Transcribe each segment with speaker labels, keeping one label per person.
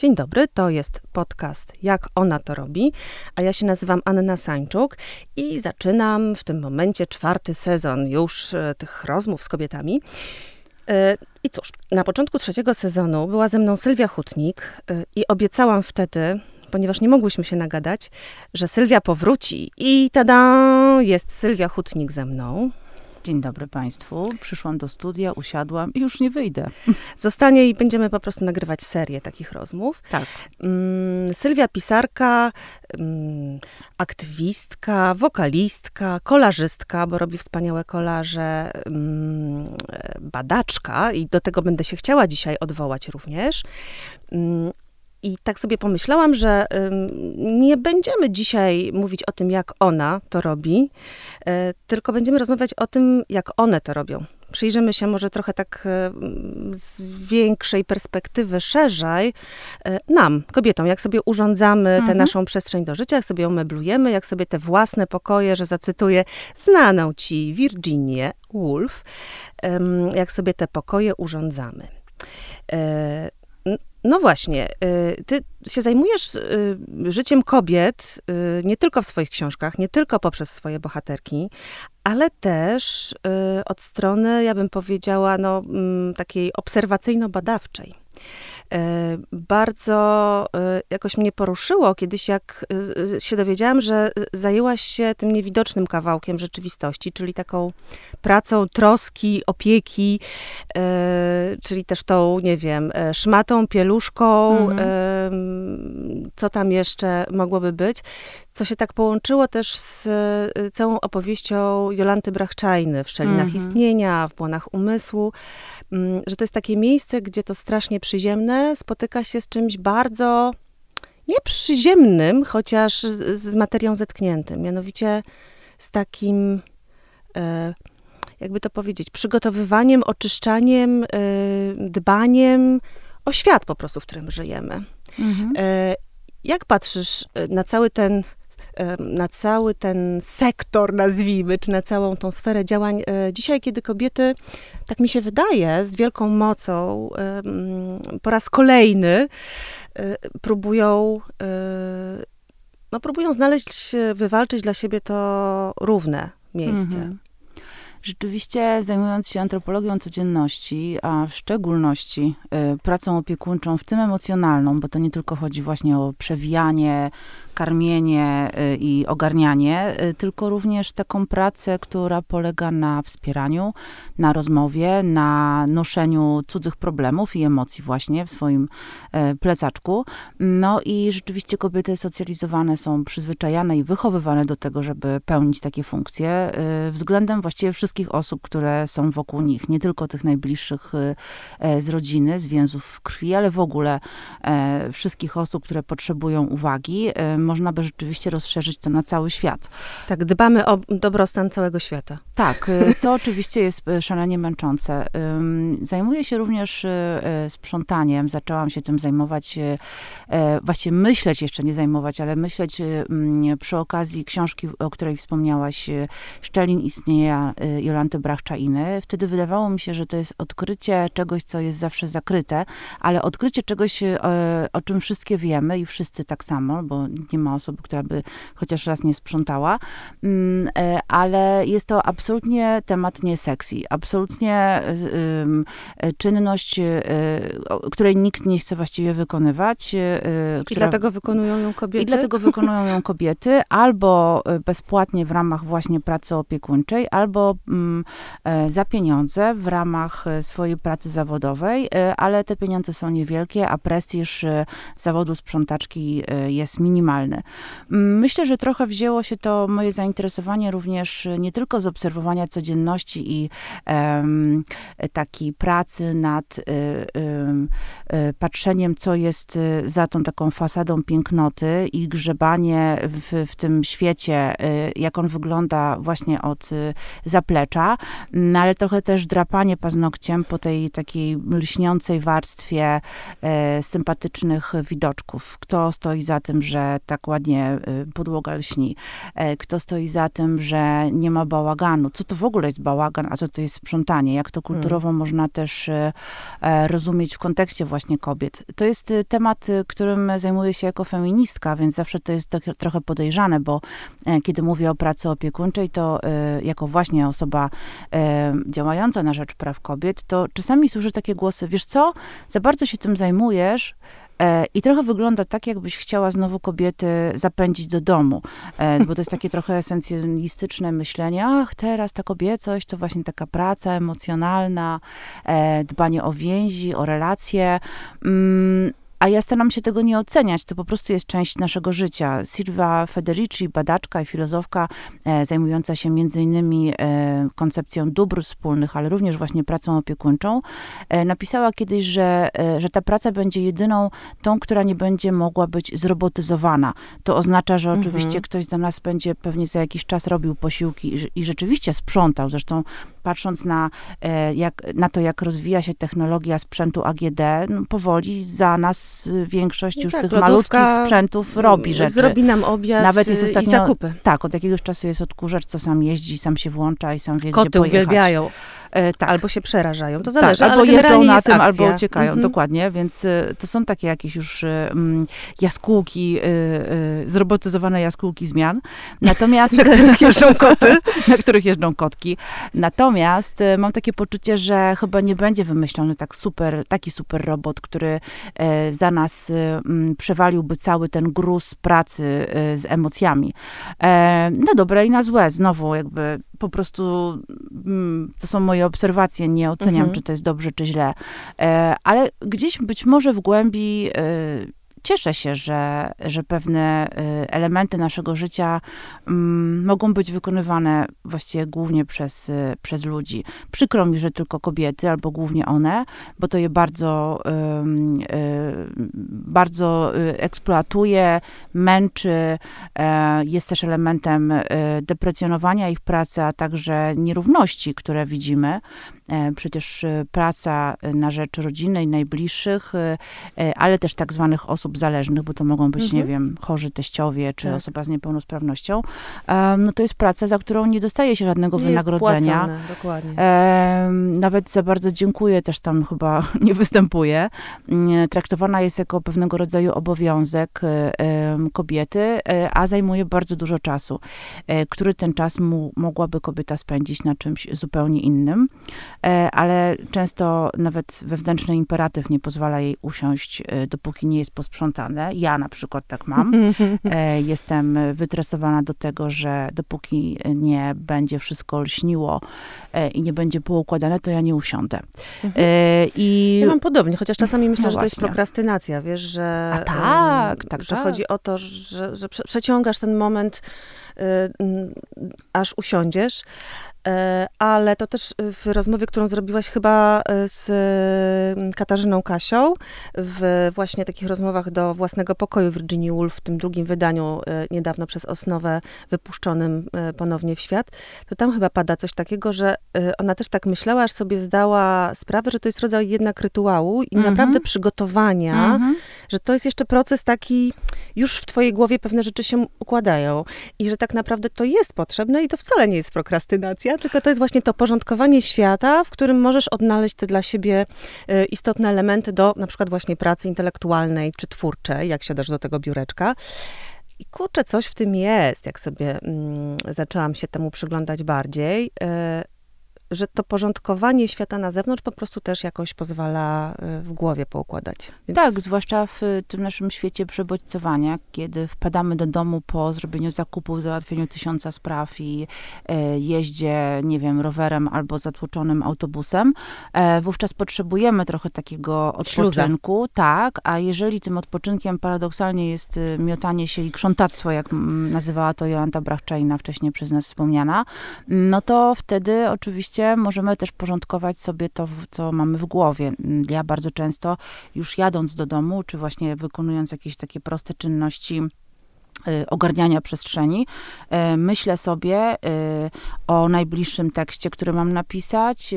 Speaker 1: Dzień dobry, to jest podcast Jak ona to robi, a ja się nazywam Anna Sańczuk i zaczynam w tym momencie czwarty sezon już e, tych rozmów z kobietami. E, I cóż, na początku trzeciego sezonu była ze mną Sylwia Hutnik e, i obiecałam wtedy, ponieważ nie mogłyśmy się nagadać, że Sylwia powróci. I tada, jest Sylwia Hutnik ze mną.
Speaker 2: Dzień dobry Państwu. Przyszłam do studia, usiadłam i już nie wyjdę.
Speaker 1: Zostanie i będziemy po prostu nagrywać serię takich rozmów.
Speaker 2: Tak.
Speaker 1: Mm, Sylwia pisarka, mm, aktywistka, wokalistka, kolarzystka, bo robi wspaniałe kolaże, mm, badaczka i do tego będę się chciała dzisiaj odwołać również. I tak sobie pomyślałam, że nie będziemy dzisiaj mówić o tym, jak ona to robi, e, tylko będziemy rozmawiać o tym, jak one to robią. Przyjrzymy się może trochę tak e, z większej perspektywy, szerzej e, nam, kobietom, jak sobie urządzamy mhm. tę naszą przestrzeń do życia, jak sobie ją meblujemy, jak sobie te własne pokoje, że zacytuję znaną ci Virginię Woolf, jak sobie te pokoje urządzamy. No właśnie, y, ty się zajmujesz y, życiem kobiet y, nie tylko w swoich książkach, nie tylko poprzez swoje bohaterki, ale też od strony, ja bym powiedziała, no, mm, takiej obserwacyjno-badawczej. E, bardzo e, jakoś mnie poruszyło kiedyś, jak e, się dowiedziałam, że zajęłaś się tym niewidocznym kawałkiem rzeczywistości, czyli taką pracą troski, opieki, czyli też tą, nie wiem, szmatą, pieluszką, mhm. co tam jeszcze mogłoby być, co się tak połączyło też z całą opowieścią Jolanty Brachczajny w Szczelinach mhm. Istnienia, w Błonach Umysłu, mm, że to jest takie miejsce, gdzie to strasznie przyziemne, spotyka się z czymś bardzo nieprzyziemnym, chociaż z, z materią zetkniętym. Mianowicie z takim, e, jakby to powiedzieć, przygotowywaniem, oczyszczaniem, e, dbaniem o świat po prostu, w którym żyjemy. Mhm. E, jak patrzysz na cały ten na cały ten sektor, nazwijmy, czy na całą tą sferę działań e, dzisiaj, kiedy kobiety, tak mi się wydaje, z wielką mocą po raz kolejny e, próbują e, no, próbują znaleźć, wywalczyć dla siebie to równe miejsce. Mhm.
Speaker 2: Rzeczywiście zajmując się antropologią codzienności, a w szczególności y, pracą opiekuńczą, w tym emocjonalną, bo to nie tylko chodzi właśnie o przewijanie, karmienie y, i ogarnianie, y, tylko również taką pracę, która polega na wspieraniu, na rozmowie, na noszeniu cudzych problemów i emocji właśnie w swoim y, plecaczku. No i rzeczywiście kobiety socjalizowane są przyzwyczajane i wychowywane do tego, żeby pełnić takie funkcje względem właściwie wszystkich osób, które są wokół nich, nie tylko tych najbliższych z rodziny, z więzów krwi, ale w ogóle wszystkich osób, które potrzebują uwagi można by rzeczywiście rozszerzyć to na cały świat.
Speaker 1: Tak, dbamy o dobrostan całego świata.
Speaker 2: Tak, y, co oczywiście jest y, szalenie męczące. Zajmuję się również y, sprzątaniem. Zaczęłam się tym zajmować, właściwie myśleć jeszcze nie zajmować, ale myśleć przy okazji książki, o której wspomniałaś, Szczelin istnieje Jolanty Brachczainy. Wtedy wydawało mi się, że to jest odkrycie czegoś, co jest zawsze zakryte, ale odkrycie czegoś, o czym wszystkie wiemy i wszyscy tak samo, bo nie ma osoby, która by chociaż raz nie sprzątała, mm, e, ale jest to absolutnie temat nie sexy, absolutnie czynność, e, której nikt nie chce właściwie wykonywać.
Speaker 1: E, I dlatego wykonują ją kobiety?
Speaker 2: I dlatego wykonują ją kobiety, albo bezpłatnie w ramach właśnie pracy opiekuńczej, albo mm, za pieniądze w ramach swojej pracy zawodowej, ale te pieniądze są niewielkie, a prestiż zawodu sprzątaczki jest minimalny. Myślę, że trochę wzięło się to moje zainteresowanie również nie tylko z obserwowania codzienności i um, takiej pracy nad y, patrzeniem, co jest y, za tą taką fasadą pięknoty i grzebanie w, w tym świecie, jak on wygląda właśnie od zaplecza, no, ale trochę też drapanie paznokciem po tej takiej lśniącej warstwie sympatycznych widoczków. Kto stoi za tym, że tak ładnie podłoga lśni. E, kto stoi za tym, że nie ma bałaganu, bałaganu, co to w ogóle jest bałagan, a co to jest sprzątanie, jak to kulturowo hmm. można też e, e, rozumieć w kontekście właśnie kobiet. To jest e, temat, którym zajmuję się jako feministka, więc zawsze to jest trochę podejrzane, bo kiedy mówię o pracy opiekuńczej, to jako właśnie osoba działająca na rzecz praw kobiet, to czasami słyszę takie głosy, wiesz co, za bardzo się tym zajmujesz, I trochę wygląda tak, jakbyś chciała znowu kobiety zapędzić do domu, e, bo to jest takie trochę esencjalistyczne myślenie, ach, teraz ta kobiecość to właśnie taka praca emocjonalna, e, dbanie o więzi, o relacje. A ja staram się tego nie oceniać, to po prostu jest część naszego życia. Silvia Federici, badaczka i filozofka e, zajmująca się między innymi e, koncepcją dóbr wspólnych, ale również właśnie pracą opiekuńczą, e, napisała kiedyś, że, e, że ta praca będzie jedyną tą, która nie będzie mogła być zrobotyzowana. To oznacza, że mhm. oczywiście ktoś za nas będzie pewnie za jakiś czas robił posiłki i, i rzeczywiście sprzątał. Zresztą patrząc na, e, jak, na to, jak rozwija się technologia sprzętu AGD, no, powoli za nas większość no już tak, tych malutkich sprzętów robi rzeczy.
Speaker 1: Zrobi nam obiad Nawet jest ostatnio, i zakupy.
Speaker 2: Tak, od jakiegoś czasu jest odkurzacz, co sam jeździ, sam się włącza i sam wie,
Speaker 1: Koty
Speaker 2: gdzie
Speaker 1: pojechać. uwielbiają. E, tak. Albo się przerażają, to zależy, tak,
Speaker 2: albo jeżdżą na tym,
Speaker 1: akcja.
Speaker 2: albo uciekają, mhm. dokładnie, więc y, to są takie jakieś już y, jaskółki, y, y, zrobotyzowane jaskółki zmian. Natomiast...
Speaker 1: na których jeżdżą koty.
Speaker 2: na których jeżdżą kotki. Natomiast mam takie poczucie, że chyba nie będzie wymyślony tak super, taki super robot, który za nas przewaliłby cały ten gruz pracy z emocjami. E, na dobre i na złe, znowu jakby po prostu mm, to są moje obserwacje, nie oceniam, mhm. czy to jest dobrze, czy źle. E, ale gdzieś być może w głębi e, cieszę się, że, że pewne y, elementy naszego życia mm, mogą być wykonywane właściwie głównie przez, y, przez ludzi. Przykro mi, że tylko kobiety, albo głównie one, bo to je bardzo, y, bardzo eksploatuje, męczy, e, jest też elementem deprecjonowania ich pracy, a także nierówności, które widzimy. E, przecież praca na rzecz rodziny i najbliższych, ale też tak zwanych osób zależnych, bo to mogą być, mhm. nie wiem, chorzy teściowie, czy tak. osoba z niepełnosprawnością, no to jest praca, za którą nie dostaje się żadnego nie wynagrodzenia.
Speaker 1: Jest dokładnie.
Speaker 2: Nawet za bardzo dziękuję też tam chyba nie występuje. Um, traktowana jest jako pewnego rodzaju obowiązek kobiety, e, a zajmuje bardzo dużo czasu, e, który ten czas mu, mogłaby kobieta spędzić na czymś zupełnie innym, e, ale często nawet wewnętrzny imperatyw nie pozwala jej usiąść, dopóki nie jest posprzątane. Ja na przykład tak mam. E, jestem wytresowana do tego, że dopóki nie będzie wszystko lśniło e, i nie będzie poukładane, to ja nie usiądę.
Speaker 1: Mhm. E, I... Ja mam podobnie, chociaż czasami myślę, no że to jest prokrastynacja, wiesz, że...
Speaker 2: A tak, tak,
Speaker 1: Że
Speaker 2: tak.
Speaker 1: chodzi o to, że, że przeciągasz ten moment, aż usiądziesz. E, ale to też w rozmowie, którą zrobiłaś chyba e, z mm, Katarzyną Kasią, w właśnie takich rozmowach do własnego pokoju Virginia Woolf, w tym drugim wydaniu e, niedawno przez Osnowę wypuszczonym ponownie w świat, to tam chyba pada coś takiego, że ona też tak myślała, aż sobie zdała sprawę, że to jest rodzaj jednak rytuału i mhm. naprawdę przygotowania, mhm. Że to jest jeszcze proces taki, już w twojej głowie pewne rzeczy się układają i że tak naprawdę to jest potrzebne i to wcale nie jest prokrastynacja, tylko to jest właśnie to porządkowanie świata, w którym możesz odnaleźć te dla siebie y, istotne elementy do na przykład właśnie pracy intelektualnej czy twórczej, jak siadasz do tego biureczka. I kurczę, coś w tym jest, jak sobie mm, zaczęłam się temu przyglądać bardziej. Y, że to porządkowanie świata na zewnątrz po prostu też jakoś pozwala y, w głowie poukładać.
Speaker 2: Więc... Tak, zwłaszcza w tym naszym świecie przebodźcowania, kiedy wpadamy do domu po zrobieniu zakupów, załatwieniu tysiąca spraw i e, jeździe, nie wiem, rowerem albo zatłoczonym autobusem, e, wówczas potrzebujemy trochę takiego odpoczynku.
Speaker 1: Śluza.
Speaker 2: Tak, a jeżeli tym odpoczynkiem paradoksalnie jest y, miotanie się i krzątactwo, jak nazywała to Jolanta Brachczajna, wcześniej przez nas wspomniana, no to wtedy oczywiście możemy też porządkować sobie to, co mamy w głowie. Ja bardzo często już jadąc do domu, czy właśnie wykonując jakieś takie proste czynności, y, ogarniania przestrzeni. Y, myślę sobie y, o najbliższym tekście, który mam napisać,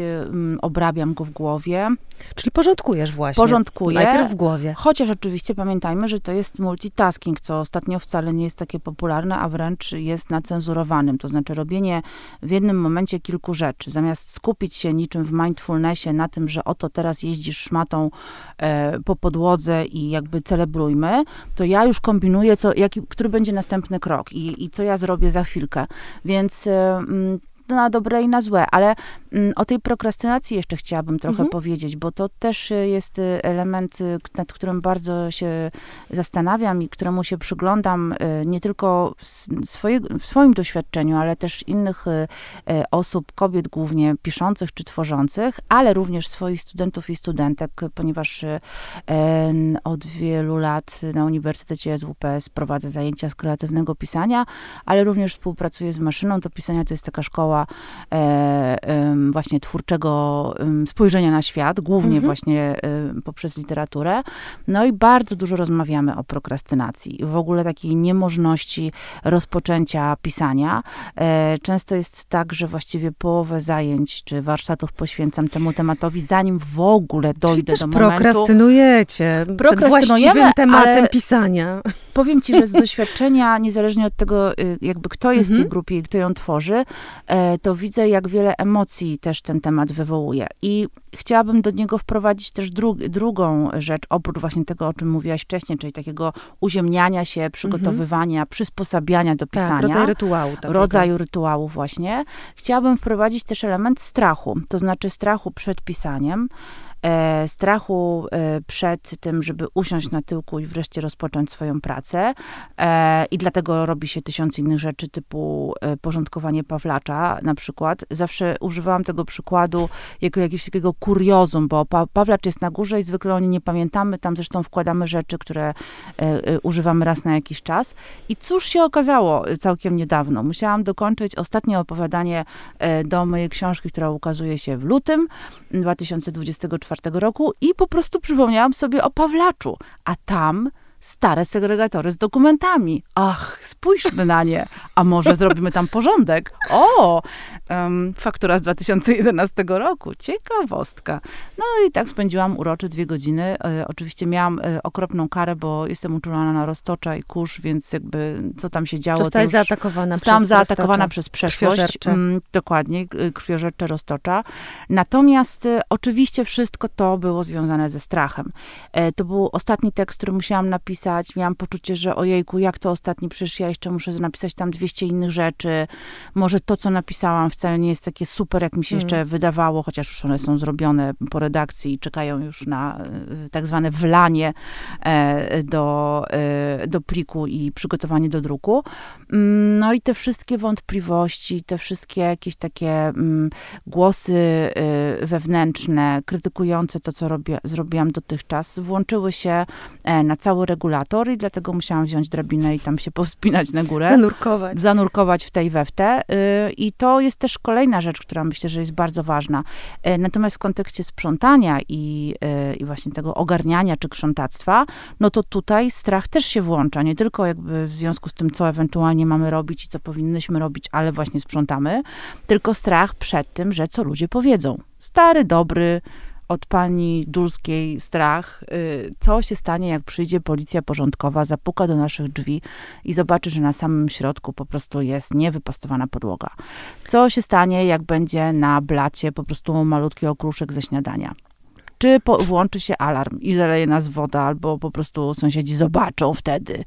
Speaker 2: obrabiam go w głowie.
Speaker 1: Czyli porządkujesz właśnie.
Speaker 2: Porządkuję.
Speaker 1: Najpierw w głowie.
Speaker 2: Chociaż oczywiście pamiętajmy, że to jest multitasking, co ostatnio wcale nie jest takie popularne, a wręcz jest nacenzurowanym. To znaczy robienie w jednym momencie kilku rzeczy. Zamiast skupić się niczym w mindfulnessie na tym, że oto teraz jeździsz szmatą e, po podłodze i jakby celebrujmy, to ja już kombinuję, co, jaki, który będzie następny krok i, i co ja zrobię za chwilkę. Więc e, mm, na dobre i na złe, ale mm, o tej prokrastynacji jeszcze chciałabym trochę mhm. powiedzieć, bo to też y, jest y, element, y, nad którym bardzo się zastanawiam i któremu się przyglądam nie tylko w, swoje, w swoim doświadczeniu, ale też innych osób, kobiet głównie piszących czy tworzących, ale również swoich studentów i studentek, ponieważ od wielu lat na Uniwersytecie SWPS prowadzę zajęcia z kreatywnego pisania, ale również współpracuję z maszyną do pisania, to jest taka szkoła e, właśnie twórczego spojrzenia na świat, głównie mhm. właśnie poprzez literaturę. No i bardzo dużo rozmawiamy o prokrastynacji, w ogóle takiej niemożności rozpoczęcia pisania. E, często jest tak, że właściwie połowę zajęć czy warsztatów poświęcam temu tematowi, zanim w ogóle dojdę
Speaker 1: Czyli też
Speaker 2: do
Speaker 1: momentu. prokrastynujecie przed właściwym tematem pisania.
Speaker 2: Powiem ci, że z doświadczenia, niezależnie od tego, y, jakby kto jest mhm. w tej grupie i kto ją tworzy, e, to widzę, jak wiele emocji też ten temat wywołuje. I chciałabym do niego wprowadzić też dru drugą rzecz, oprócz właśnie tego, o czym mówiłaś wcześniej, czyli takiego uziemniania się, przygotowywania, mhm. przysposabiania do tak, pisania.
Speaker 1: Tak, rodzaj rytuału.
Speaker 2: Rodzaju rytuału właśnie. Chciałabym wprowadzić też element strachu, to znaczy strachu przed pisaniem, e, strachu e, przed tym, żeby usiąść na tyłku i wreszcie rozpocząć swoją pracę. E, I dlatego robi się tysiąc innych rzeczy, typu e, porządkowanie Pawlacza na przykład. Zawsze używałam tego przykładu jako jakiegoś takiego kuriozum, bo pa Pawlacz jest na górze i zwykle o nie pamiętamy. Tam zresztą wkładamy rzeczy, które e, e, używamy raz na jakiś czas. I cóż się okazało całkiem niedawno? Musiałam dokończyć ostatnie opowiadanie do mojej książki, która ukazuje się w lutym 2024 roku i po prostu przypomniałam sobie o Pawlaczu, a tam stare segregatory z dokumentami. Ach, spójrzmy na nie. A może zrobimy tam porządek? O, um, faktura z 2011 roku. Ciekawostka. No i tak spędziłam urocze dwie godziny. E, oczywiście miałam e, okropną karę, bo jestem uczulona na roztocza i kurz, więc jakby co tam się działo.
Speaker 1: Zostałaś zaatakowana
Speaker 2: zostałam przez zaatakowana przez przeszłość. Mm, dokładnie, krwiożercze roztocza. Natomiast e, oczywiście wszystko to było związane ze strachem. E, to był ostatni tekst, który musiałam napisać napisać. Miałam poczucie, że ojejku, jak to ostatni, przecież ja jeszcze muszę napisać tam 200 innych rzeczy. Może to, co napisałam wcale nie jest takie super, jak mi się mm. jeszcze wydawało, chociaż już one są zrobione po redakcji i czekają już na e, tak zwane wlanie e, do, e, do pliku i przygotowanie do druku. Mm, no i te wszystkie wątpliwości, te wszystkie jakieś takie mm, głosy wewnętrzne, krytykujące to, co robię, zrobiłam dotychczas, włączyły się na cały regulamin regulator i dlatego musiałam wziąć drabinę i tam się powspinać na górę.
Speaker 1: Zanurkować.
Speaker 2: Zanurkować w tej we w te. I to jest też kolejna rzecz, która myślę, że jest bardzo ważna. Y, natomiast w kontekście sprzątania i, y, i właśnie tego ogarniania czy krzątactwa, no to tutaj strach też się włącza. Nie tylko jakby w związku z tym, co ewentualnie mamy robić i co powinnyśmy robić, ale właśnie sprzątamy, tylko strach przed tym, że co ludzie powiedzą. Stary, dobry, od pani Dulskiej strach, y, co się stanie, jak przyjdzie policja porządkowa, zapuka do naszych drzwi i zobaczy, że na samym środku po prostu jest niewypastowana podłoga. Co się stanie, jak będzie na blacie po prostu malutki okruszek ze śniadania czy po, włączy się alarm i zaleje nas woda, albo po prostu sąsiedzi zobaczą wtedy,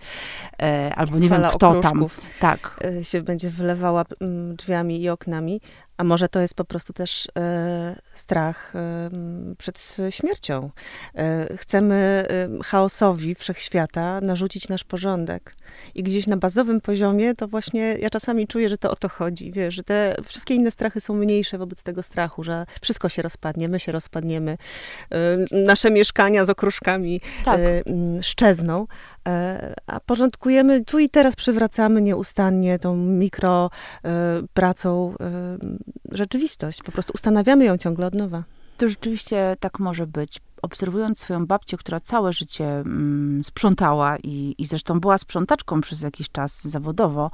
Speaker 2: e, albo nie Fala wiem kto tam.
Speaker 1: Tak. E, się będzie wylewała mm, drzwiami i oknami. A może to jest po prostu też e, strach e, przed śmiercią. E, chcemy e, chaosowi wszechświata narzucić nasz porządek. I gdzieś na bazowym poziomie to właśnie ja czasami czuję, że to o to chodzi. Wiesz, że te wszystkie inne strachy są mniejsze wobec tego strachu, że wszystko się rozpadnie, my się rozpadniemy, e, nasze mieszkania z okruszkami tak. E, szczezną. A porządkujemy tu i teraz, przywracamy nieustannie tą mikro pracą rzeczywistość. Po prostu ustanawiamy ją ciągle od nowa.
Speaker 2: To rzeczywiście tak może być. Obserwując swoją babcię, która całe życie mm, sprzątała i, i zresztą była sprzątaczką przez jakiś czas zawodowo,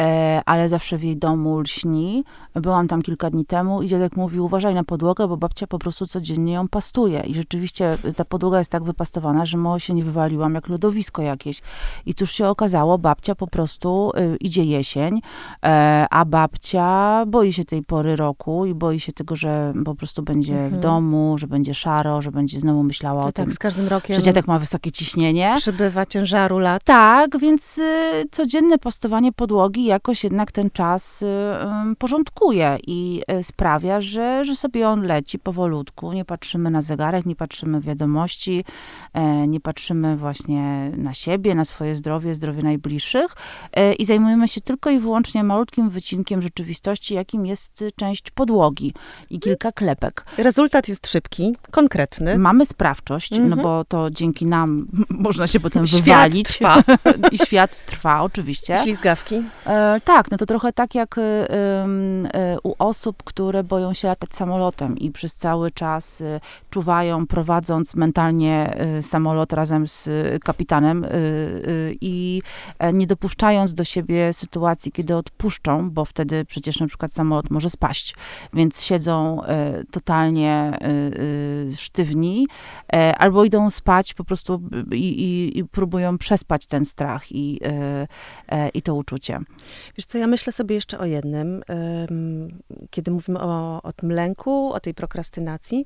Speaker 2: e, ale zawsze w jej domu lśni. Byłam tam kilka dni temu i dziadek mówił, uważaj na podłogę, bo babcia po prostu codziennie ją pastuje. I rzeczywiście ta podłoga jest tak wypastowana, że mo się nie wywaliłam jak lodowisko jakieś. I cóż się okazało, babcia po prostu y, idzie jesień, e, a babcia boi się tej pory roku i boi się tego, że po prostu będzie mhm. w domu, że będzie szaro, że będzie znowu myślała no o
Speaker 1: tak,
Speaker 2: tym,
Speaker 1: z każdym rokiem
Speaker 2: że dziadek ma wysokie ciśnienie.
Speaker 1: Przybywa ciężaru lat.
Speaker 2: Tak, więc y, codzienne pastowanie podłogi jakoś jednak ten czas y, y, porządkuje i y, sprawia, że, że sobie on leci powolutku. Nie patrzymy na zegarek, nie patrzymy w wiadomości, e, nie patrzymy właśnie na siebie, na swoje zdrowie, zdrowie najbliższych e, i zajmujemy się tylko i wyłącznie malutkim wycinkiem rzeczywistości, jakim jest część podłogi i kilka klepek.
Speaker 1: Rezultat jest szybki, konkretny.
Speaker 2: Mamy sprawczość, no mhm. bo to dzięki nam można się potem
Speaker 1: świat
Speaker 2: wywalić.
Speaker 1: Trwa.
Speaker 2: I świat trwa, oczywiście.
Speaker 1: Ślizgawki.
Speaker 2: E, tak, no to trochę tak jak y, y, u osób, które boją się latać samolotem i przez cały czas y, czuwają, prowadząc mentalnie samolot razem z kapitanem i e, nie dopuszczając do siebie sytuacji, kiedy odpuszczą, bo wtedy przecież na przykład samolot może spaść, więc siedzą totalnie sztywni, e, albo idą spać po prostu i, i, i próbują przespać ten strach i, e, i to uczucie.
Speaker 1: Wiesz co, ja myślę sobie jeszcze o jednym. Kiedy mówimy o, o tym lęku, o tej prokrastynacji,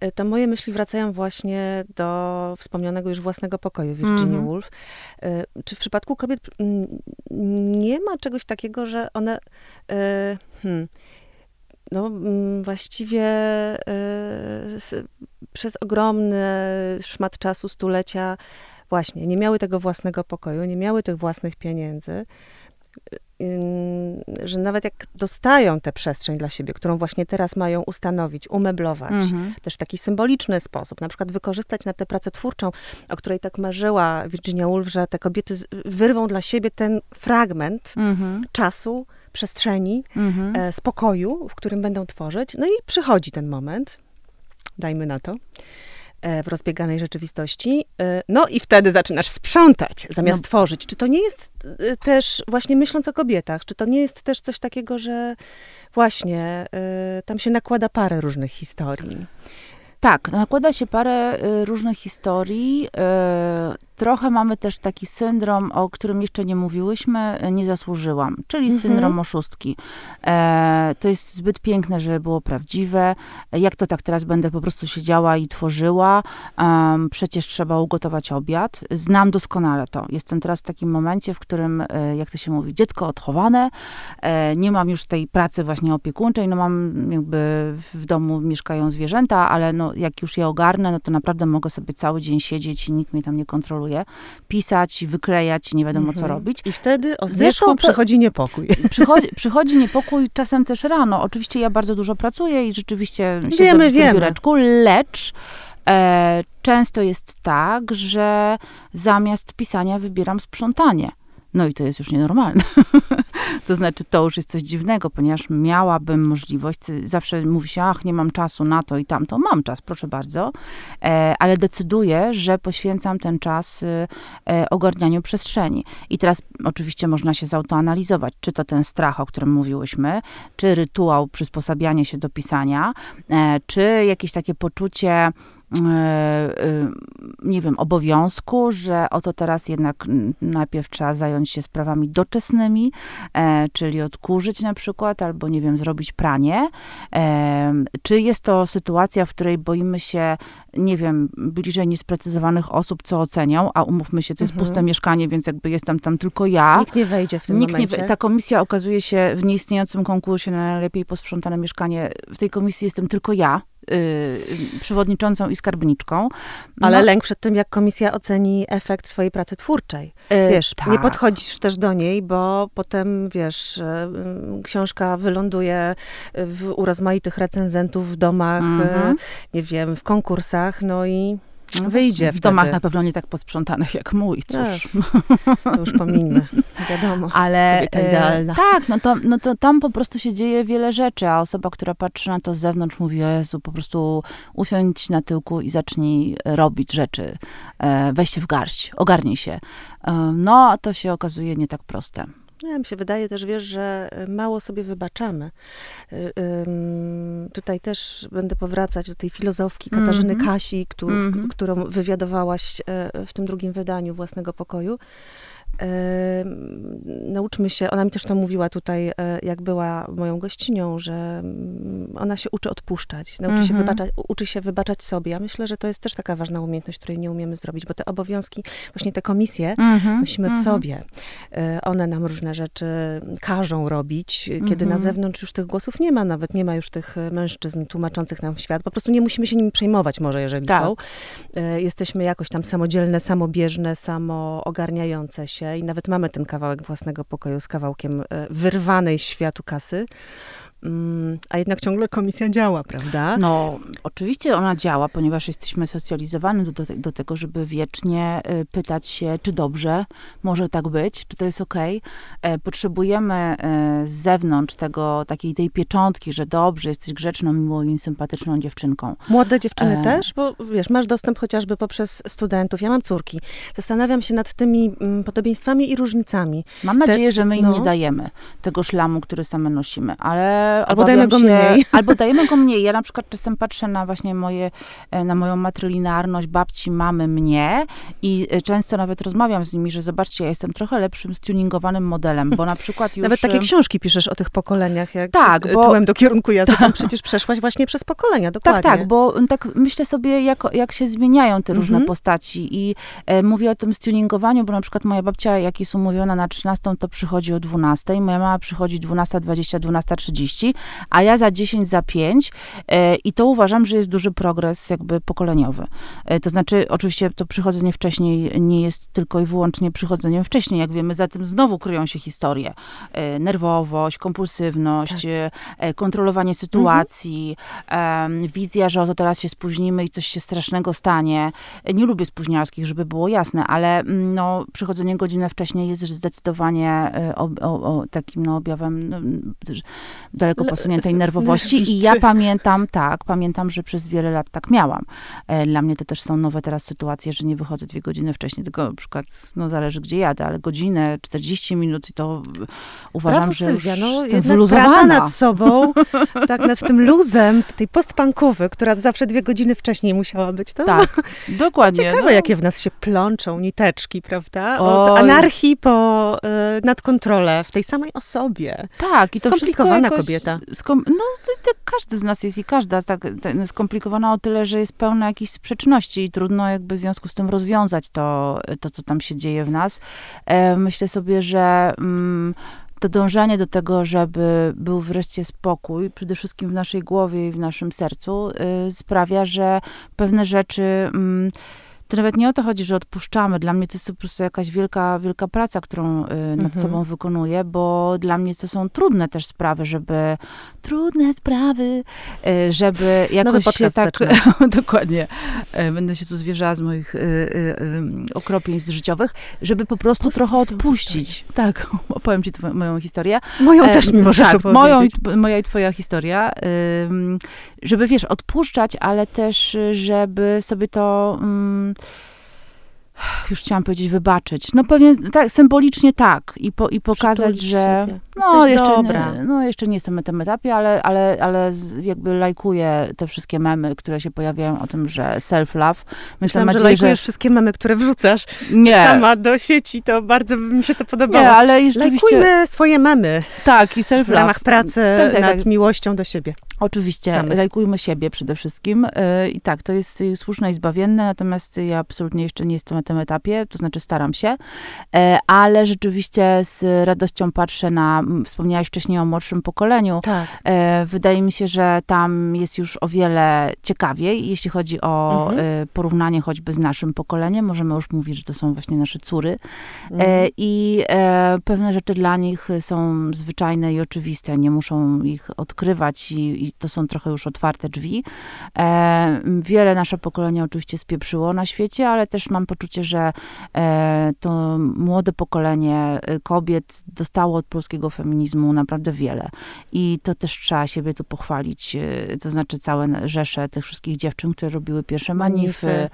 Speaker 1: e, to moje myśli wracają właśnie do wspomnianego już własnego pokoju Virginia mm -hmm. Woolf. Czy w przypadku kobiet nie ma czegoś takiego, że one... Hmm, no, mm, właściwie y, przez ogromny szmat czasu, stulecia, właśnie nie miały tego własnego pokoju, nie miały tych własnych pieniędzy, że nawet jak dostają tę przestrzeń dla siebie, którą właśnie teraz mają ustanowić, umeblować, mhm. też w taki symboliczny sposób, na przykład wykorzystać na tę pracę twórczą, o której tak marzyła Virginia Woolf, że te kobiety wyrwą dla siebie ten fragment mhm. czasu, przestrzeni, mhm. e, spokoju, w którym będą tworzyć. No i przychodzi ten moment, dajmy na to, w rozbieganej rzeczywistości. E, no i wtedy zaczynasz sprzątać, zamiast no. tworzyć. Czy to nie jest e, też, właśnie myśląc o kobietach, czy to nie jest też coś takiego, że właśnie e, tam się nakłada parę różnych historii?
Speaker 2: Tak, nakłada się parę różnych historii. Trochę mamy też taki syndrom, o którym jeszcze nie mówiłyśmy, y, nie zasłużyłam, czyli mhm. syndrom oszustki. E, to jest zbyt piękne, żeby było prawdziwe. Jak to tak teraz będę po prostu siedziała i tworzyła? przecież trzeba ugotować obiad. Znam doskonale to. Jestem teraz w takim momencie, w którym, jak to się mówi, dziecko odchowane, e, nie mam już tej pracy właśnie opiekuńczej, no mam jakby w domu mieszkają zwierzęta, ale no jak już je ogarnę, no to naprawdę mogę sobie cały dzień siedzieć i nikt mnie tam nie kontroluje. Pisać, wyklejać, nie wiadomo mhm. co robić.
Speaker 1: I wtedy o Zresztą przychodzi niepokój.
Speaker 2: Przychodzi, przychodzi niepokój czasem też rano. Oczywiście ja bardzo dużo pracuję i rzeczywiście
Speaker 1: wiemy, w wiemy.
Speaker 2: biureczku, lecz e, często jest tak, że zamiast pisania wybieram sprzątanie. No i to jest już nienormalne. to znaczy, to już jest coś dziwnego, ponieważ miałabym możliwość, zawsze mówi się, ach, nie mam czasu na to i tamto. Mam czas, proszę bardzo, e, ale decyduję, że poświęcam ten czas e, ogarnianiu przestrzeni. I teraz oczywiście można się zautoanalizować, czy to ten strach, o którym mówiłyśmy, czy rytuał przysposabiania się do pisania, e, czy jakieś takie poczucie, E, e, nie wiem, obowiązku, że oto teraz jednak najpierw trzeba zająć się sprawami doczesnymi, e, czyli odkurzyć na przykład, albo nie wiem, zrobić pranie. Czy jest to sytuacja, w której boimy się, nie wiem, bliżej niesprecyzowanych osób, co ocenią, a umówmy się, to jest mhm. puste mieszkanie, więc jakby jestem tam tylko ja.
Speaker 1: Nikt nie wejdzie w tym Nikt momencie.
Speaker 2: Nie, ta komisja okazuje się w nieistniejącym konkursie na najlepiej posprzątane mieszkanie. W tej komisji jestem tylko ja przewodniczącą i skarbniczką.
Speaker 1: No, Ale lęk przed tym, jak komisja oceni efekt twojej pracy twórczej. Y, wiesz, tak. nie podchodzisz też do niej, bo potem, wiesz, y, książka wyląduje w, u rozmaitych recenzentów w domach, mhm. nie wiem, w konkursach, no i no wyjdzie
Speaker 2: W domach na pewno nie tak posprzątanych jak mój, cóż.
Speaker 1: to już pomińmy, wiadomo.
Speaker 2: Ale
Speaker 1: e, idealna.
Speaker 2: tak, no to, no to tam po prostu się dzieje wiele rzeczy, a osoba, która patrzy na to z zewnątrz mówi, o Jezu, po prostu usiądź na tyłku i zacznij robić rzeczy. E, weź się w garść, ogarnij się. E, no, to się okazuje nie tak proste.
Speaker 1: Ja mi się wydaje też, wiesz, że mało sobie wybaczamy. Y, tutaj też będę powracać do tej filozofki Katarzyny mm -hmm. Kasi, którą, mm -hmm. którą wywiadowałaś e, w tym drugim wydaniu własnego pokoju nauczmy się, ona mi też to mówiła tutaj, e, jak była moją gościnią, że mm, ona się uczy odpuszczać, nauczy mm -hmm. się mhm. wybaczać, uczy się wybaczać sobie. Ja myślę, że to jest też taka ważna umiejętność, której nie umiemy zrobić, bo te obowiązki, właśnie te komisje mm -hmm. nosimy w mm -hmm. sobie. E, one nam różne rzeczy każą robić, kiedy na mhm. zewnątrz już tych głosów nie ma, nawet nie ma już tych mężczyzn tłumaczących nam świat. Po prostu nie musimy się nimi przejmować może, jeżeli tak. są. E, jesteśmy jakoś tam samodzielne, samobieżne, samoogarniające się i nawet mamy ten kawałek własnego pokoju z kawałkiem e, wyrwanej światu kasy. Mm, a jednak ciągle komisja działa, prawda?
Speaker 2: No, oczywiście ona działa, ponieważ jesteśmy socjalizowani do, do, do, tego, żeby wiecznie y, pytać się, czy dobrze może tak być, czy to jest okej. Okay. E, potrzebujemy y, z zewnątrz tego, takiej tej pieczątki, że dobrze, jesteś grzeczną, miłą i sympatyczną dziewczynką.
Speaker 1: Młode dziewczyny e... też? Bo wiesz, masz dostęp chociażby poprzez studentów. Ja mam córki. Zastanawiam się nad tymi mm, podobieństwami i różnicami.
Speaker 2: Mam nadzieję, Te, że my im no. nie dajemy tego szlamu, który same nosimy, ale
Speaker 1: Albo dajemy go się, mniej.
Speaker 2: Albo dajemy go mniej. Ja na przykład czasem patrzę na właśnie moje, e, na moją matrylinarność babci, mamy, mnie i e, często nawet rozmawiam z nimi, że zobaczcie, ja jestem trochę lepszym stuningowanym modelem, bo na przykład już...
Speaker 1: Nawet takie książki piszesz o tych pokoleniach, jak tak, bo... tyłem do kierunku jazdy, przecież przeszłaś właśnie przez pokolenia, dokładnie.
Speaker 2: Tak, tak, bo tak myślę sobie, jak, jak się zmieniają te różne mhm. postaci i e, mówię o tym stuningowaniu, bo na przykład moja babcia, jak jest umówiona na 13, to przychodzi o 12, moja mama przychodzi 12.20, 12.30, a ja za 10, za 5 e, i to uważam, że jest duży progres jakby pokoleniowy. E, to znaczy, oczywiście to przychodzenie wcześniej nie jest tylko i wyłącznie przychodzeniem wcześniej, jak wiemy, za tym znowu kryją się historie. E, nerwowość, kompulsywność, tak. kontrolowanie sytuacji, mhm. wizja, że oto teraz się spóźnimy i coś się strasznego stanie. Nie lubię spóźnialskich, żeby było jasne, ale mm, no, przychodzenie godzinę wcześniej jest zdecydowanie o, o, o takim no, objawem no, daleko posuniętej nerwowości i ja pamiętam, tak, pamiętam, że przez wiele lat tak miałam. E, dla mnie to też są nowe teraz sytuacje, że nie wychodzę dwie godziny wcześniej, tylko na przykład, no zależy gdzie jadę, ale godzinę, 40 minut i to uważam,
Speaker 1: Brawo,
Speaker 2: że
Speaker 1: Sylwia, no, jednak praca nad sobą, tak, nad tym luzem, tej postpankowy, która zawsze dwie godziny wcześniej musiała być. To
Speaker 2: tak, dokładnie.
Speaker 1: Ciekawe, no. jakie w nas się plączą niteczki, prawda? Od Oj. anarchii po y, nadkontrolę w tej samej osobie.
Speaker 2: Tak, i to
Speaker 1: Skomplikowana kobieta.
Speaker 2: Skom no, to, to każdy z nas jest i każda tak, skomplikowana o tyle, że jest pełna jakichś sprzeczności i trudno jakby w związku z tym rozwiązać to, to co tam się dzieje w nas. E, myślę sobie, że mm, to dążenie do tego, żeby był wreszcie spokój, przede wszystkim w naszej głowie i w naszym sercu, y, sprawia, że pewne rzeczy... Mm, to nawet nie o to chodzi, że odpuszczamy. Dla mnie to jest po prostu jakaś wielka, wielka praca, którą y, nad mhm. sobą wykonuję, bo dla mnie to są trudne też sprawy, żeby trudne sprawy, y, żeby jakoś się tak... dokładnie. Y, będę się tu zwierzała z moich okropieństw życiowych, żeby po prostu Powiedz trochę odpuścić. Tak, opowiem ci twoją, moją historię.
Speaker 1: Moją e, też mi możesz tak, opowiedzieć.
Speaker 2: Moją, moja i twoja historia. żeby, wiesz, odpuszczać, ale też, żeby sobie to... Um, już chciałam powiedzieć wybaczyć. No pewnie tak, symbolicznie tak. I, po, i pokazać, że
Speaker 1: no jeszcze, dobra.
Speaker 2: Nie, no jeszcze nie jestem na tym etapie, ale, ale, ale jakby lajkuję te wszystkie memy, które się pojawiają o tym, że self-love.
Speaker 1: Myślałam, że lajkujesz że... wszystkie memy, które wrzucasz nie. sama do sieci. To bardzo by mi się to podobało.
Speaker 2: Nie, ale rzeczywiście...
Speaker 1: Lajkujmy swoje memy.
Speaker 2: Tak, i self-love. W
Speaker 1: ramach pracy tak, tak, nad tak. miłością do siebie.
Speaker 2: Oczywiście, Samych. lajkujmy siebie przede wszystkim. Y, I tak, to jest słuszne i zbawienne, natomiast ja absolutnie jeszcze nie jestem na tym etapie, to znaczy staram się, e, ale rzeczywiście z radością patrzę na, wspomniałaś wcześniej o młodszym pokoleniu.
Speaker 1: Tak.
Speaker 2: E, wydaje mi się, że tam jest już o wiele ciekawiej, jeśli chodzi o mhm. E, porównanie choćby z naszym pokoleniem. Możemy już mówić, że to są właśnie nasze córy. Mhm. I pewne rzeczy dla nich są zwyczajne i oczywiste, nie muszą ich odkrywać i, i to są trochę już otwarte drzwi. Wiele nasze pokolenie oczywiście spieprzyło na świecie, ale też mam poczucie, że to młode pokolenie kobiet dostało od polskiego feminizmu naprawdę wiele. I to też trzeba siebie tu pochwalić. E, to znaczy całe rzesze tych wszystkich dziewczyn, które robiły pierwsze manify, manify.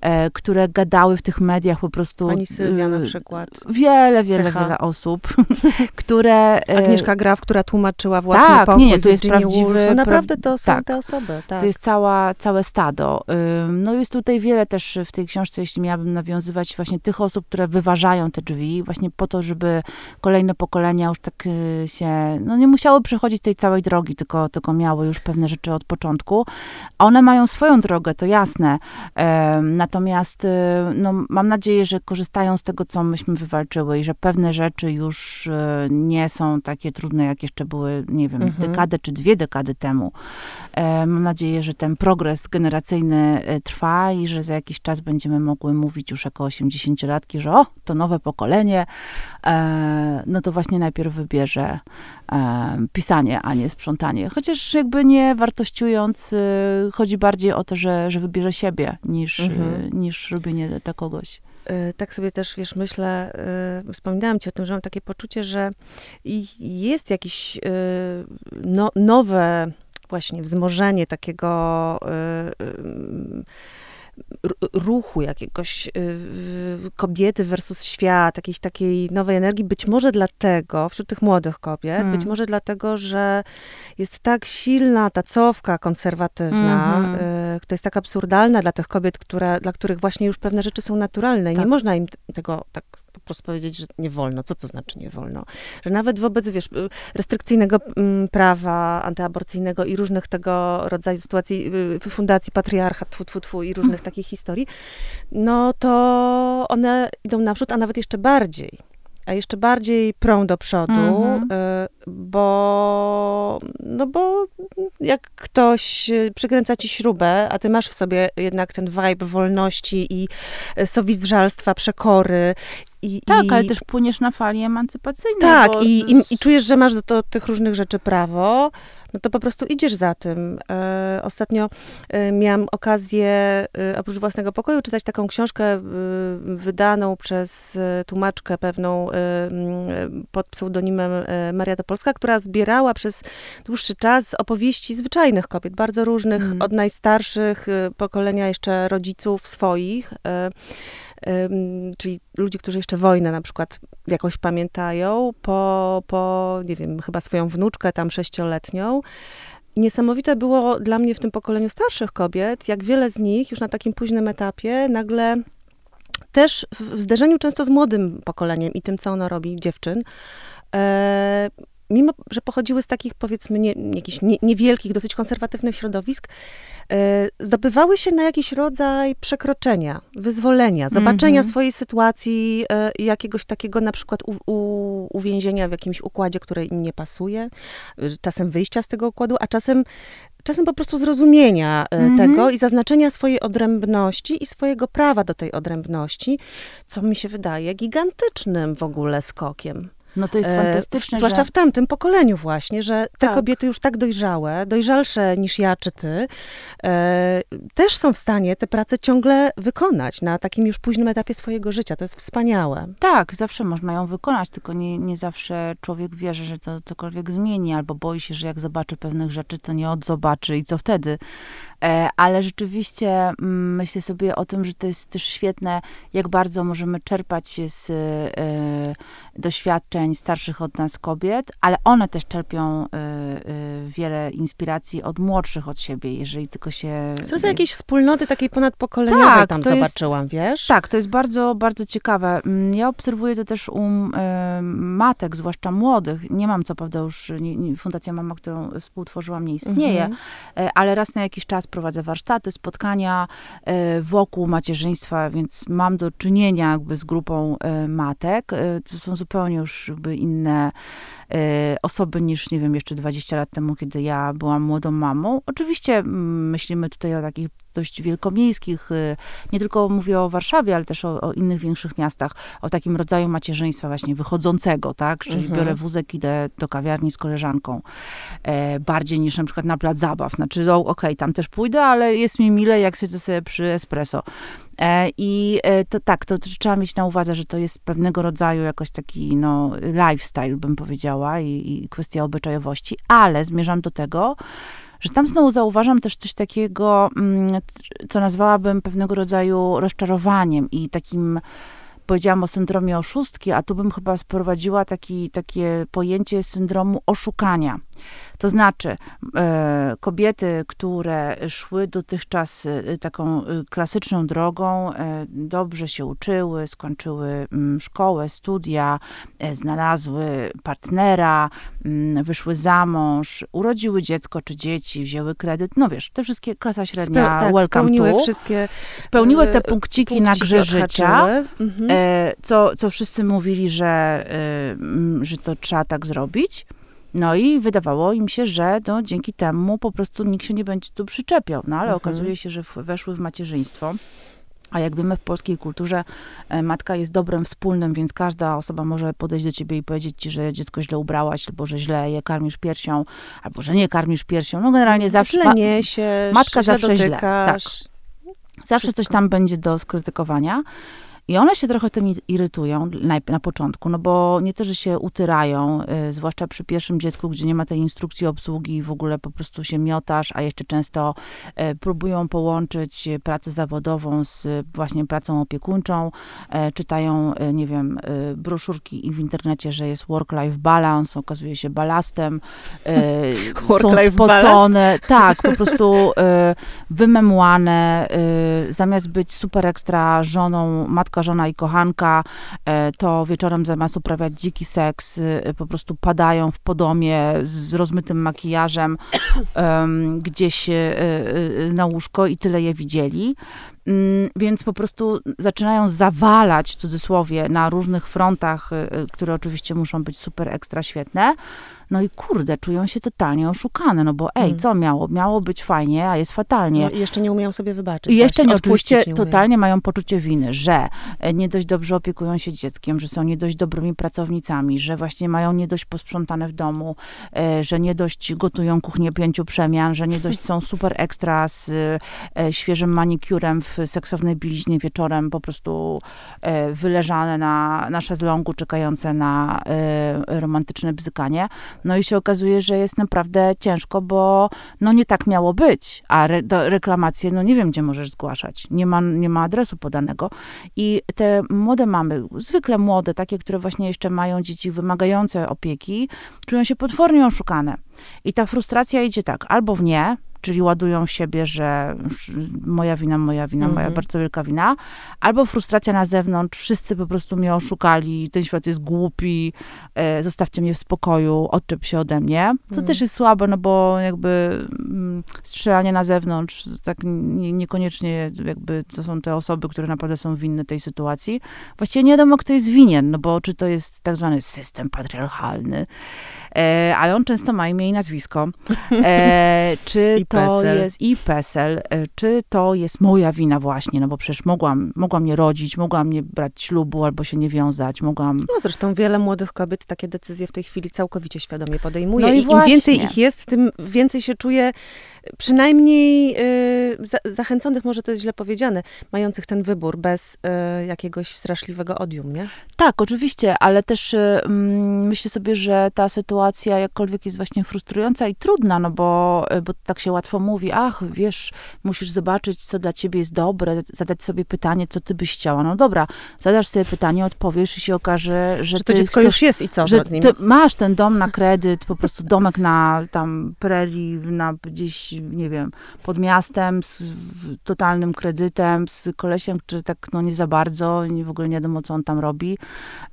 Speaker 2: E, które gadały w tych mediach po prostu.
Speaker 1: Pani Sylwia na przykład.
Speaker 2: Wiele, wiele, Cecha. wiele osób, które...
Speaker 1: E, Agnieszka Graf, która tłumaczyła własny
Speaker 2: tak,
Speaker 1: pokój.
Speaker 2: nie, nie, to jest prawdziwy...
Speaker 1: naprawdę to są tak, te osoby. Tak.
Speaker 2: To jest cała, całe stado. No jest tutaj wiele też w tej książce, jeśli miałabym nawiązywać właśnie tych osób, które wyważają te drzwi, właśnie po to, żeby kolejne pokolenia już tak y, się, no nie musiały przechodzić tej całej drogi, tylko, tylko miały już pewne rzeczy od początku. One mają swoją drogę, to jasne. Natomiast y, no, mam nadzieję, że korzystają z tego, co myśmy wywalczyły i że pewne rzeczy już y, nie są takie trudne, jak jeszcze były, nie wiem, mhm. dekadę czy dwie dekady temu. Mam nadzieję, że ten progres generacyjny trwa i że za jakiś czas będziemy mogły mówić już jako 80-latki, że o, to nowe pokolenie, e, no to właśnie najpierw wybierze e, pisanie, a nie sprzątanie. Chociaż jakby nie wartościując, y, chodzi bardziej o to, że, że wybierze siebie niż, mhm. niż robienie dla kogoś
Speaker 1: y, tak sobie też, wiesz, myślę, y, wspominałam ci o tym, że mam takie poczucie, że jest jakieś no, nowe właśnie wzmożenie takiego ruchu jakiegoś y, kobiety versus świat, jakiejś takiej nowej energii, być może dlatego, wśród tych młodych kobiet, hmm. być może dlatego, że jest tak silna ta cofka konserwatywna, mm -hmm. która jest tak absurdalna dla tych kobiet, które, dla których właśnie już pewne rzeczy są naturalne i tak. nie można im tego tak prostu powiedzieć, że nie wolno. Co to znaczy nie wolno? Że nawet wobec, wiesz, y, restrykcyjnego mm, prawa antyaborcyjnego i różnych tego rodzaju sytuacji, y, fundacji patriarchat, tfu, tfu, tfu, i różnych takich historii, no to one idą naprzód, a nawet jeszcze bardziej a jeszcze bardziej prą do przodu, mm -hmm. bo, no bo jak ktoś przykręca ci śrubę, a ty masz w sobie jednak ten vibe wolności i sowizdrzalstwa, przekory i,
Speaker 2: tak, i... ale też płyniesz na fali emancypacyjnej.
Speaker 1: Tak, i, i, i, czujesz, że masz do, do, tych różnych rzeczy prawo, no to po prostu idziesz za tym. E, ostatnio e, miałam okazję, e, oprócz własnego pokoju, czytać taką książkę wydaną przez tłumaczkę pewną pod pseudonimem Maria Topolska, która zbierała przez dłuższy czas opowieści zwyczajnych kobiet, bardzo różnych, mm. od najstarszych pokolenia jeszcze rodziców swoich, czyli ludzi, którzy jeszcze wojnę na przykład jakoś pamiętają, po, po, nie wiem, chyba swoją wnuczkę tam sześcioletnią. Niesamowite było dla mnie w tym pokoleniu starszych kobiet, jak wiele z nich już na takim późnym etapie nagle też w zderzeniu często z młodym pokoleniem i tym, co ono robi, dziewczyn, e, mimo że pochodziły z takich, powiedzmy, nie, jakichś nie, niewielkich, dosyć konserwatywnych środowisk, e, zdobywały się na jakiś rodzaj przekroczenia, wyzwolenia, zobaczenia mm -hmm. swojej sytuacji, e, jakiegoś takiego na przykład u, u, uwięzienia w jakimś układzie, który im nie pasuje, e, czasem wyjścia z tego układu, a czasem czasem po prostu zrozumienia mm -hmm. tego i zaznaczenia swojej odrębności i swojego prawa do tej odrębności, co mi się wydaje gigantycznym w ogóle skokiem.
Speaker 2: No to jest e, fantastyczne.
Speaker 1: E, zwłaszcza że... w tamtym pokoleniu właśnie, że te tak. kobiety już tak dojrzałe, dojrzalsze niż ja czy ty, e, też są w stanie te prace ciągle wykonać na takim już późnym etapie swojego życia. To jest wspaniałe.
Speaker 2: Tak, zawsze można ją wykonać, tylko nie, nie zawsze człowiek wierzy, że to cokolwiek zmieni, albo boi się, że jak zobaczy pewnych rzeczy, to nie odzobaczy i co wtedy. E, ale rzeczywiście mm, myślę sobie o tym, że to jest też świetne, jak bardzo możemy czerpać z e, doświadczeń starszych od nas kobiet, ale one też czerpią e, wiele inspiracji od młodszych od siebie, jeżeli tylko się...
Speaker 1: Są to jakieś wspólnoty takiej ponadpokoleniowej tak, tam zobaczyłam, jest, wiesz?
Speaker 2: Tak, to jest bardzo, bardzo ciekawe. Mm, ja obserwuję to też u matek, zwłaszcza młodych. Nie mam co prawda już, nie, nie, Fundacja Mama, którą współtworzyłam, nie istnieje, mhm. ale raz na jakiś czas prowadzę warsztaty, spotkania e, wokół macierzyństwa, więc mam do czynienia jakby z grupą e, matek. E, to są zupełnie już inne osoby niż, nie wiem, jeszcze 20 lat temu, kiedy ja byłam młodą mamą. Oczywiście mm, myślimy tutaj o takich dość wielkomiejskich, y, nie tylko mówię o Warszawie, ale też o, o, innych większych miastach, o takim rodzaju macierzyństwa właśnie wychodzącego, tak? Czyli mhm. biorę wózek, idę do kawiarni z koleżanką. E, bardziej niż na przykład na plac zabaw. Znaczy, no, okej, okay, tam też pójdę, ale jest mi mile, jak siedzę sobie przy espresso. E, I e, to tak, to, to, trzeba mieć na uwadze, że to jest pewnego rodzaju jakoś taki, no, lifestyle, bym powiedziała, i, i kwestia obyczajowości, ale zmierzam do tego, że tam znowu zauważam też coś takiego, mm, co nazwałabym pewnego rodzaju rozczarowaniem i takim powiedziałam o syndromie oszustki, a tu bym chyba sprowadziła taki, takie pojęcie syndromu oszukania. To znaczy, e, kobiety, które szły dotychczas e, taką e, klasyczną drogą, dobrze się uczyły, skończyły mm, szkołę, studia, znalazły partnera, mm, wyszły za mąż, urodziły dziecko czy dzieci, wzięły kredyt. No wiesz, te wszystkie klasa średnia, Spe tak, welcome spełniły to.
Speaker 1: wszystkie
Speaker 2: Spełniły te punkciki, punkciki na grze życia, mhm. co, co wszyscy mówili, że, że to trzeba tak zrobić. No i wydawało im się, że no, dzięki temu po prostu nikt się nie będzie tu przyczepiał. No ale mhm. okazuje się, że weszły w macierzyństwo. A jak wiemy, w polskiej kulturze e, matka jest dobrem wspólnym, więc każda osoba może podejść do ciebie i powiedzieć ci, że dziecko źle ubrałaś, albo że źle je karmisz piersią, albo że nie karmisz piersią. No generalnie zawsze...
Speaker 1: Źle niesiesz,
Speaker 2: Matka
Speaker 1: źle
Speaker 2: zawsze dotykasz. źle. Tak. Zawsze coś tam będzie do skrytykowania. I one się trochę tym irytują na, na początku, no bo nie to, że się utyrają, y, zwłaszcza przy pierwszym dziecku, gdzie nie ma tej instrukcji obsługi i w ogóle po prostu się miotasz, a jeszcze często y, próbują połączyć pracę zawodową z właśnie pracą opiekuńczą, y, czytają, y, nie wiem, y, broszurki w internecie, że jest work-life balance, okazuje się balastem, y, są spocone, tak, po prostu wymemłane, zamiast być super ekstra żoną, matką matka, żona i kochanka, e, to wieczorem zamiast uprawiać dziki seks, e, po prostu padają w podomie z rozmytym makijażem gdzieś e, na łóżko i tyle je widzieli. Mm, więc po prostu zaczynają zawalać, w cudzysłowie, na różnych frontach, które oczywiście muszą być super ekstra świetne. No i kurde, czują się totalnie oszukane, no bo ej, mm. co miało? Miało być fajnie, a jest fatalnie. No
Speaker 1: jeszcze nie umieją sobie wybaczyć.
Speaker 2: I jeszcze nie, oczywiście nie totalnie mają poczucie winy, że e, nie dość dobrze opiekują się dzieckiem, że są nie dość dobrymi pracownicami, że właśnie mają nie dość posprzątane w domu, e, że nie dość gotują kuchnię pięciu przemian, że nie dość są super ekstra z e, świeżym manikurem w seksownej biliźnie wieczorem, po prostu wyleżane na, na szezlongu, czekające na romantyczne bzykanie. No i się okazuje, że jest naprawdę ciężko, bo no nie tak miało być, a re, reklamacje, no nie wiem, gdzie możesz zgłaszać. Nie ma, nie ma adresu podanego. I te młode mamy, zwykle młode, takie, które właśnie jeszcze mają dzieci wymagające opieki, czują się potwornie oszukane. I ta frustracja idzie tak, albo w nie, czyli ładują siebie, że moja wina, moja wina, moja mhm. bardzo wielka wina, albo frustracja na zewnątrz, wszyscy po prostu mnie oszukali, ten świat jest głupi, e, zostawcie mnie w spokoju, odczep się ode mnie, co mm. też jest słabe, no bo jakby mm, strzelanie na zewnątrz, tak nie, niekoniecznie jakby to są te osoby, które naprawdę są winne tej sytuacji. Właściwie nie wiadomo, kto jest winien, no bo czy to jest tak zwany system patriarchalny, e, ale on często ma imię i nazwisko. E, czy
Speaker 1: I to PESEL.
Speaker 2: jest i PESEL, e, czy to jest moja wina właśnie, no bo przecież mogłam, mogłam nie rodzić, mogłam nie brać ślubu albo się nie wiązać, mogłam...
Speaker 1: No zresztą wiele młodych kobiet takie decyzje w tej chwili całkowicie świadomie podejmuje no i, i im więcej ich jest, tym więcej się czuje przynajmniej y, za, zachęconych, może to jest źle powiedziane, mających ten wybór bez y, jakiegoś straszliwego odium, nie?
Speaker 2: Tak, oczywiście, ale też y, myślę sobie, że ta sytuacja jakkolwiek jest właśnie frustrująca i trudna, no bo, bo tak się łatwo mówi, ach, wiesz, musisz zobaczyć, co dla ciebie jest dobre, zadać sobie pytanie, co ty byś chciała. No dobra, zadasz sobie pytanie, odpowiesz i się okaże, że,
Speaker 1: że to dziecko
Speaker 2: chcesz,
Speaker 1: już jest i co?
Speaker 2: Że ty masz ten dom na kredyt, po prostu domek na tam prerii, na gdzieś nie wiem, pod miastem z totalnym kredytem, z kolesiem, który tak no nie za bardzo, nie, w ogóle nie wiadomo, co on tam robi,